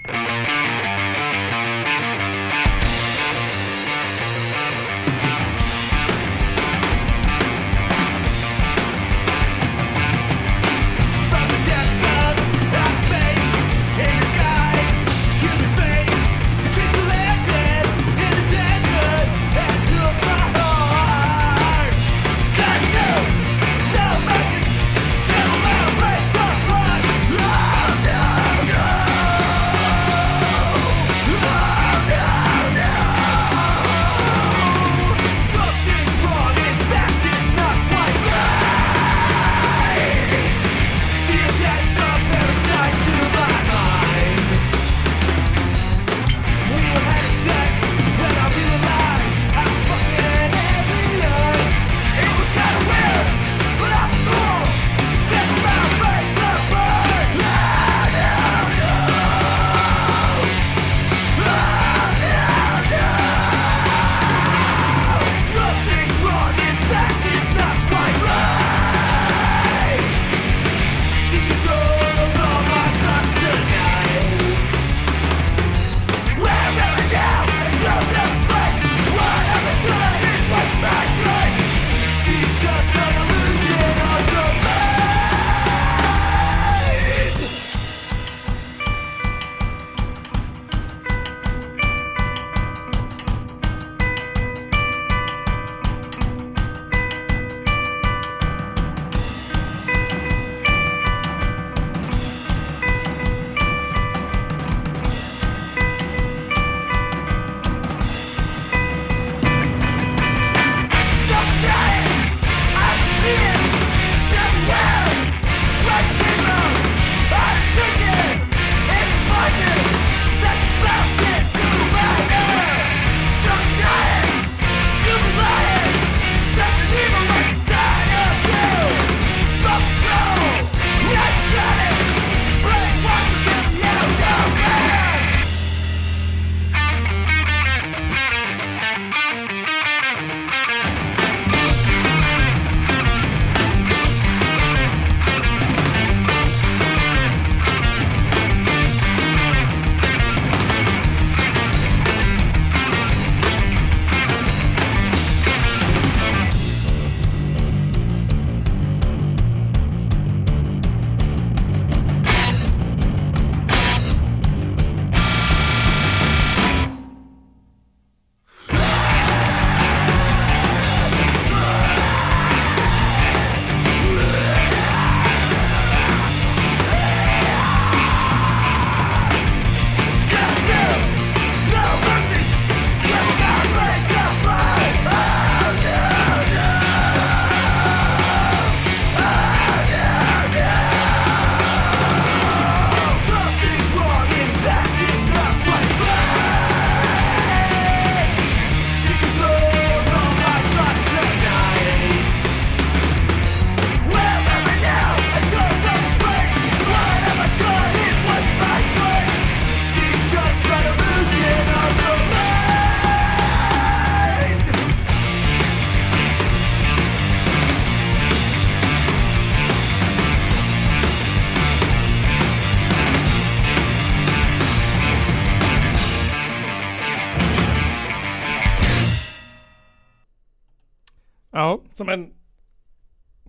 Som en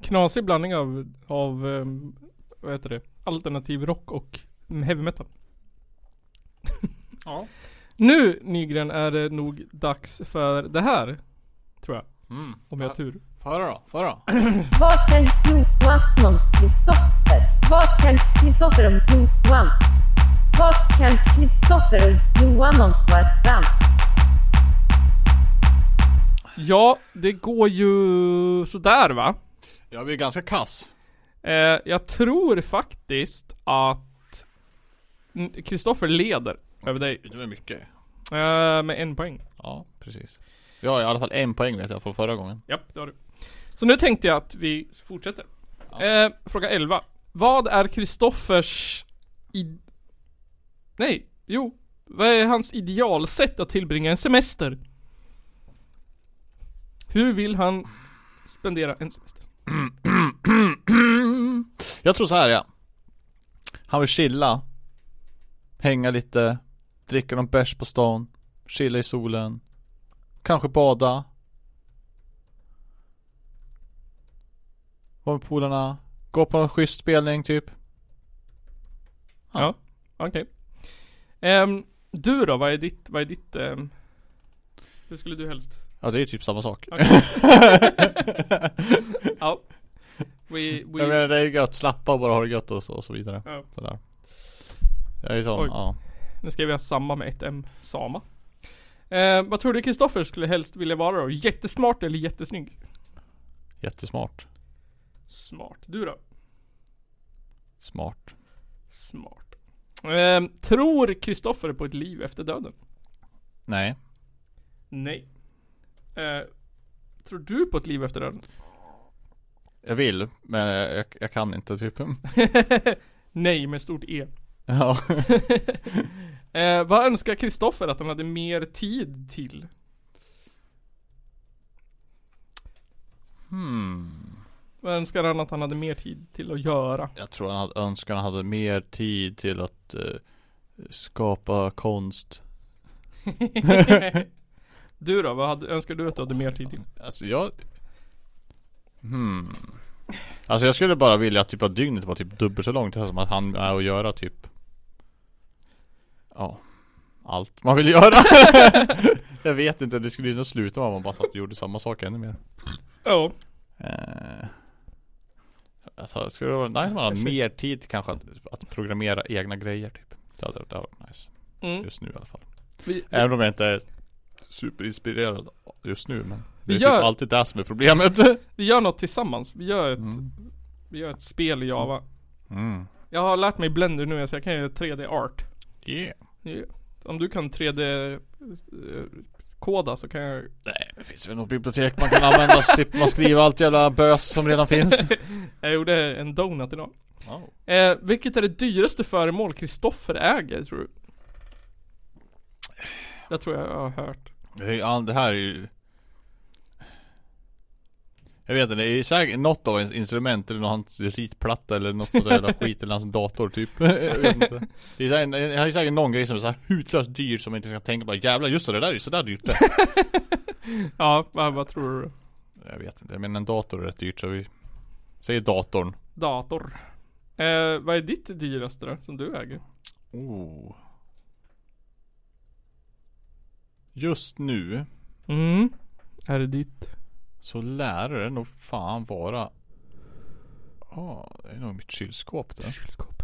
knasig blandning av, av ehm, vad heter det? Alternativ rock och heavy metal. Ja. Nu Nygren är det nog dags för det här. Tror jag. Mm. Om jag har tur. Föra då, föra då. <clears throat> Vad kan Johan om Kristoffer? Vad kan Kristoffer om Johan? Vad kan Kristoffer och Johan om varandra? Ja, det går ju sådär va? Jag blir ganska kass. Eh, jag tror faktiskt att Kristoffer leder över dig. Det var mycket. Eh, med en poäng. Ja, precis. Jag har i alla fall en poäng vet jag från förra gången. Japp, det har du. Så nu tänkte jag att vi fortsätter. Eh, fråga 11. Vad är Kristoffers i... Nej, jo. Vad är hans idealsätt att tillbringa en semester? Hur vill han spendera en semester? Jag tror så här ja. Han vill chilla. Hänga lite. Dricka någon bärs på stan. Chilla i solen. Kanske bada. Vara med polarna. Gå på en schysst spelning typ. Ja, okej. Ehm, du då? Vad är ditt, vad är ditt, ehm, hur skulle du helst? Ja det är typ samma sak. Okej. <laughs> ja. We, Jag we, menar det är gött, slappa och bara ha det gött och så, och så vidare. Ja. Sådär. Jag är sån, Oj. ja. nu vi ha samma med ett M, Sama. Eh, vad tror du Kristoffer skulle helst vilja vara då? Jättesmart eller jättesnygg? Jättesmart. Smart. Du då? Smart. Smart. Eh, tror Kristoffer på ett liv efter döden? Nej. Nej. Eh, tror du på ett liv efter döden? Jag vill, men jag, jag kan inte typ. <laughs> Nej med stort E. <laughs> Ja. <laughs> eh, vad önskar Kristoffer att han hade mer tid till? Hmm. Vad önskar han att han hade mer tid till att göra? Jag tror han hade önskat han hade mer tid till att eh, skapa konst. Du då? Vad hade, önskar du att du hade mer tid till? Alltså jag Hmm Alltså jag skulle bara vilja att typ att dygnet var typ dubbelt så långt som att han är att göra typ Ja Allt man vill göra <laughs> Jag vet inte, det skulle ju sluta att man bara satt och gjorde samma sak ännu mer Ja. eh, alltså, Skulle det vara nice om man hade mer tid kanske att, att programmera egna grejer typ Det hade, det hade varit nice Mm. Just nu i alla fall Vi, Även om jag inte superinspirerad just nu men Det är Vi gör- typ alltid det som är problemet <laughs> vi gör något tillsammans. Vi gör ett, Mm. vi gör ett spel i Java. mm. Jag har lärt mig Blender nu så jag kan göra 3D art. Yeah Ja. Om du kan 3D eh, koda så kan jag Nej, det finns väl något bibliotek man kan använda så slipper man skriva allt jävla bös som redan finns. <laughs> Jag gjorde en donut idag. Oh. Eh, vilket är det dyraste föremål Kristoffer äger tror du? Det tror jag jag har hört. Det, här är ju Jag vet inte, det är säkert något av ens instrument eller någon hans ritplatta eller något sånt där <laughs> skit eller hans dator typ <laughs> Jag vet inte <laughs> Det är säkert, jag har ju säkert någon grej som är så här hutlöst dyr som man inte ska tänka på Jävlar just det, det där är ju sådär dyrt det. Ja, vad, vad tror du? Jag vet inte, men en dator är rätt dyrt så vi Säger datorn Dator. Eh, vad är ditt dyraste då, som du äger? oh. Just nu Mm. Är det ditt? Så lär det nog fan vara Ja, det är nog mitt kylskåp det. Kylskåp.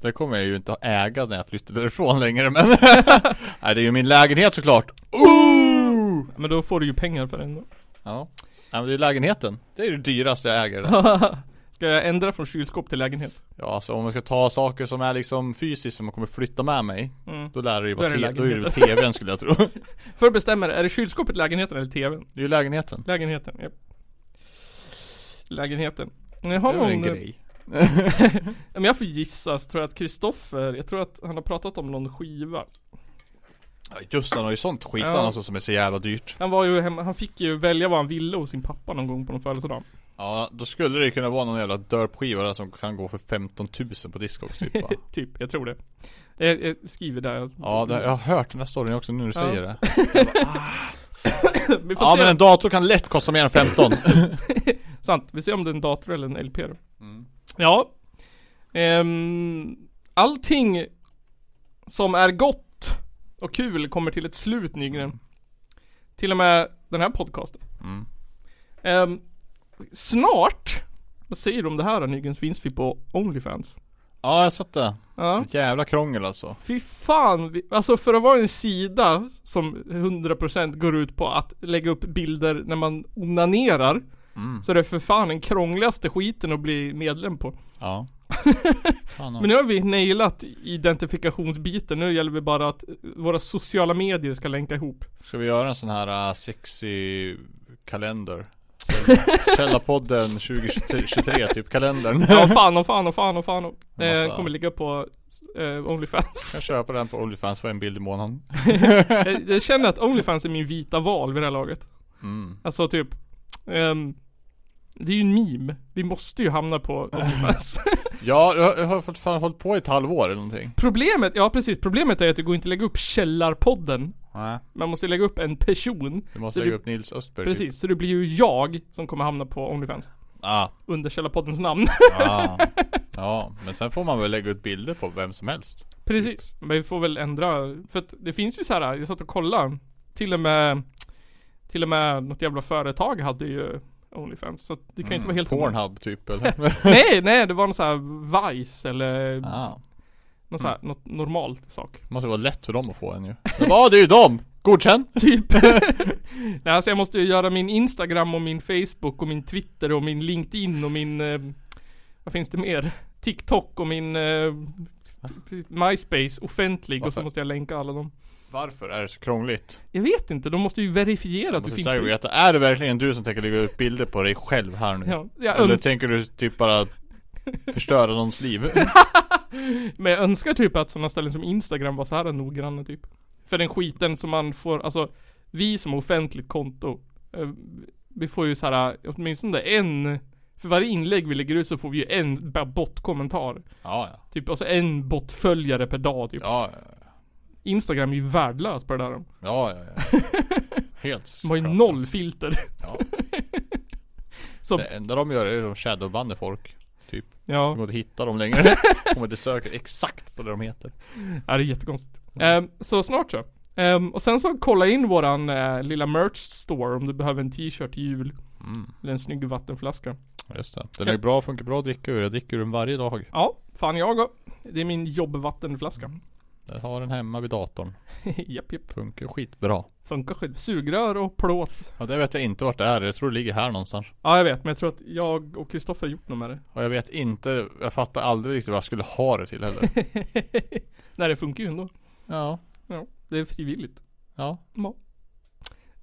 Det kommer jag ju inte att äga när jag flyttar därifrån längre men <laughs> Nej det är ju min lägenhet såklart Ooh! Men då får du ju pengar för den då. Ja Ja men det är lägenheten Det är det dyraste jag äger <laughs> Ska jag ändra från kylskåp till lägenhet? Ja alltså om man ska ta saker som är liksom fysiskt som man kommer flytta med mig Mm. Då lär det ju vara det te- då är det väl tvn skulle jag tro <laughs> Det För att bestämma det, är det kylskåpet, lägenheten eller tvn? är ju lägenheten Lägenheten, japp. Lägenheten. Jag Det har är väl en någon, grej <laughs> Om jag får gissa så tror jag att Kristoffer, jag tror att han har pratat om någon skiva. Ja, Just det, han har ju sånt skit Ja. alltså som är så jävla dyrt Han var ju hemma, han fick ju välja vad han ville hos sin pappa någon gång på någon födelsedag. Ja, då skulle det kunna vara någon jävla dörpskiva där som kan gå för 15 000 på Discogs typ va? <laughs> typ, jag tror det. Jag, jag skriver där. Ja, det, jag har hört den här storyn också nu när du Ja. säger det. <laughs> Vi får Ja se. men en dator kan lätt kosta mer än 15. <laughs> Sant. Vi ser om det är en dator eller en LP då. Mm. Ja. Ehm, allting som är gott och kul kommer till ett slut Nygren. Till och med den här podcasten. Mm. Ehm, snart, vad säger du om det här då Nygren? Finns vi på Onlyfans? Ja, jag sett det. Ja. Jävla krångel alltså. Fy fan, vi, alltså för att vara en sida som 100% går ut på att lägga upp bilder när man onanerar Mm. Så är det för fan den krångligaste skiten att bli medlem på ja. <laughs> Men nu har vi nailat identifikationsbiten, nu gäller det bara att våra sociala medier ska länka ihop Ska vi göra en sån här uh, sexy kalender? Käll- <laughs> Källarpodden 2023 typ kalendern. Ja fan och fan och fan och fan och. Eh, Massa. kommer ligga på eh, Onlyfans Jag köper den på Onlyfans för en bild i månaden. <laughs> jag, jag känner att Onlyfans är min vita val vid det här laget Mm. Alltså typ ehm, Det är ju en meme, vi måste ju hamna på Onlyfans <laughs> Ja, jag har fan hållit på i ett halvår eller någonting. Problemet, ja precis, problemet är att det går inte att lägga upp Källarpodden Nej. Man måste lägga upp en person Du måste lägga det- upp Nils Östberg Precis, så det blir ju jag som kommer hamna på Onlyfans Typ. Ah, Under Källarpoddens namn ah. <laughs> Ja, men sen får man väl lägga ut bilder på vem som helst. Precis, men vi får väl ändra För att det finns ju så här, jag satt och kollade Till och med Till och med något jävla företag hade ju Onlyfans så det kan ju inte vara helt Mm. Pornhub typ eller? <laughs> Nej, nej det var någon så här Vice eller ah. Någon så här, något normalt sak Måste vara lätt för dem att få en ju. Ja, det är ju dem! Godkänn! <laughs> Typ <laughs> Nej alltså jag måste ju göra min Instagram och min Facebook och min Twitter och min LinkedIn och min eh, Vad finns det mer? TikTok och min eh, MySpace offentlig och så Varför? måste jag länka alla dem Varför är det så krångligt? Jag vet inte, de måste ju verifiera Jag att du finns på är det verkligen du som tänker lägga ut bilder på dig själv här nu? Ja, Eller tänker du typ bara förstöra någons liv? <laughs> Men jag önskar typ att sådana ställen som Instagram var så här noggranna typ För den skiten som man får, alltså Vi som har offentligt konto eh, Vi får ju så här åtminstone en För varje inlägg vi lägger ut så får vi ju en bot-kommentar Ja, ja. Typ alltså en bot-följare per dag typ Ja, ja, Instagram är ju värdelös på det där ja, ja, ja. <laughs> Helt De har ju noll filter Ja. <laughs> Så, Det enda de gör är att de shadowbannar folk. Typ. ja, De går inte hitta dem längre. Kommer inte söka exakt på det de heter. ja det är jättekonstigt Ehm, Så snart så Ehm, Och sen så kolla in våran eh, lilla merch store om du behöver en t-shirt till jul Mm, Eller en snygg vattenflaska just det. Den är bra, funkar bra att dricka ur. Jag dricker ur den varje dag. Ja, fan jag. Det är min jobbvattenflaska. Jag har den hemma vid datorn. <laughs> japp, japp. Funkar skitbra. Funkar skit. Sugrör och plåt. Ja, det vet jag inte vart det är. Jag tror det ligger här någonstans. Ja, jag vet. Men jag tror att jag och Kristoffer har gjort något med det. Och jag vet inte, jag fattar aldrig riktigt vad jag skulle ha det till heller. <laughs> Nej, det funkar ju ändå. Ja, Ja, det är frivilligt. ja. Ja.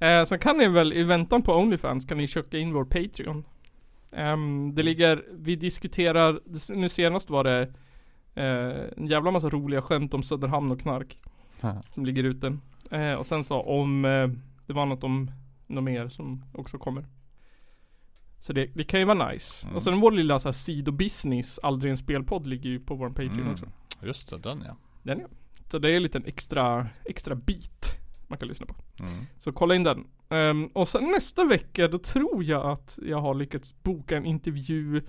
Eh, sen kan ni väl i väntan på Onlyfans kan ni köka in vår Patreon. Ehm, det ligger, vi diskuterar, nu senast var det eh, en jävla massa roliga skämt om Söderhamn och knark. Som ligger ute. Eh, och sen så om, eh, det var något om något mer som också kommer. Så det, det kan ju vara nice. Mm. Och sen vår lilla så här sidobusiness, aldrig en spelpodd ligger ju på vår Patreon Mm. också. Just det, den ja. Den ja. Så det är en liten extra, extra bit man kan lyssna på. Mm. Så kolla in den. Ehm, och sen nästa vecka då tror jag att jag har lyckats boka en intervju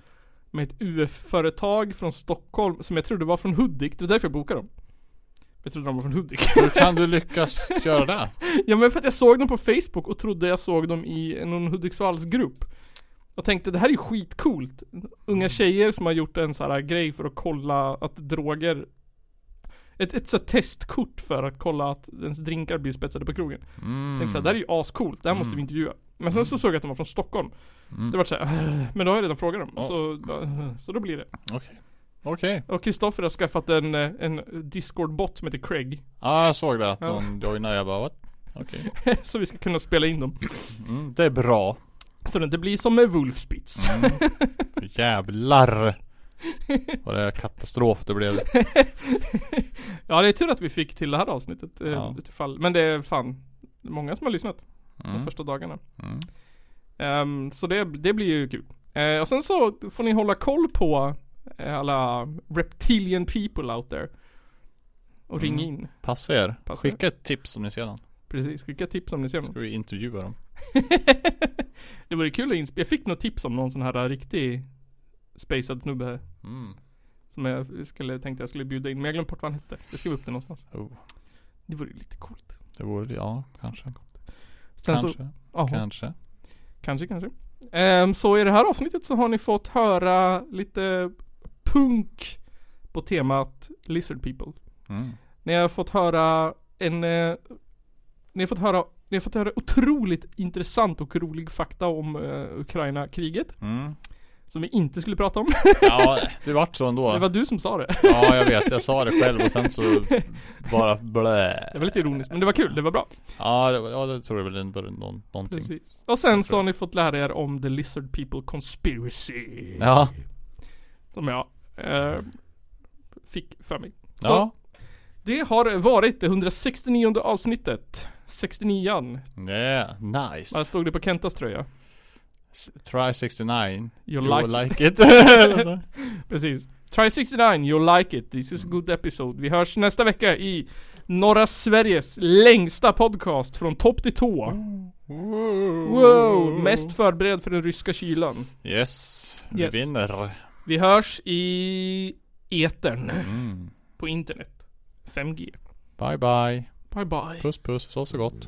med ett UF-företag från Stockholm som jag trodde var från Hudik. Det var därför jag bokade dem. Jag trodde de var från Hudik. Hur kan du lyckas göra det? <laughs> ja men för att jag såg dem på Facebook och trodde jag såg dem i någon Hudiksvallsgrupp. Och tänkte det här är ju skitcoolt. Unga tjejer som har gjort en sån här grej för att kolla att droger ett, ett så testkort för att kolla att ens drinkar blir spetsade på krogen. Mm. Tänkte såhär, det här är ju ascoolt, det här måste vi intervjua. Men sen så såg jag att de var från Stockholm. Mm. Så det var såhär, "Äh, men då har jag redan frågat dem. Ja. Så, så då blir det. Okej. Okej. Och Kristoffer har skaffat en, eh, en Discord-bot som heter Craig. Ja, jag såg det. Att Ja. någon joinade. Jag bara, what? Okej. <laughs> så vi ska kunna spela in dem. Mm, det är bra. Så det inte blir som med Wolfspitz. Mm. <laughs> Jävlar. Vad det är katastrof det blev. <laughs> ja det är tur att vi fick till det här avsnittet. eh, Ja. Men det är fan många som har lyssnat de Mm. första dagarna. Ehm, så det, det blir ju kul. Eh, och sen så får ni hålla koll på alla reptilian people out there. Och ring Mm. in. Passa er. Passa er. Skicka ett tips om ni ser den. Precis, skicka tips om ni ser dem. Ska vi intervjua dem. <laughs> det vore kul att insp- Jag fick något tips om någon sån här riktig spacad snubbe. Mm. Som jag skulle, tänkte jag skulle bjuda in. Men jag glömde bort vad han hette. Jag skrev upp det någonstans. Oh. Det vore lite coolt. Det vore, ja, kanske. Sen kanske. så. Kanske. Kanske, kanske. Ehm, så i det här avsnittet så har ni fått höra lite punk på temat Lizard People. Mm. Ni har fått höra en... Eh, ni har fått höra ni har fått höra otroligt intressant och rolig fakta om eh, Ukraina-kriget. Mm. Som vi inte skulle prata om. Ja, <laughs> det vart så ändå. Det var du som sa det. Ja, jag vet. Jag sa det själv och sen så <laughs> bara blä. Det var lite ironiskt, men det var kul. Det var bra. Ja, det, var- ja, det tror jag väl ändå någon, någonting. Precis. Och sen så har ni fått lära er om The Lizard People Conspiracy. Ja. Som jag eh, fick för mig. Så Ja. det har varit det 169 avsnittet. 69an. Yeah, nice. Vad stod det på Kentas tröja? Try 69. You like, like it. <laughs> <laughs> Precis. Try 69, you'll like it. This is a good episode. Vi hörs nästa vecka i norra Sveriges längsta podcast från topp till tå. Wow! Mest förberedd för den ryska kylan. Yes, vi Yes. vinner. Vi hörs i etern. Mm. På internet. 5G. Bye bye. Bye bye. Puss puss, sov så gott.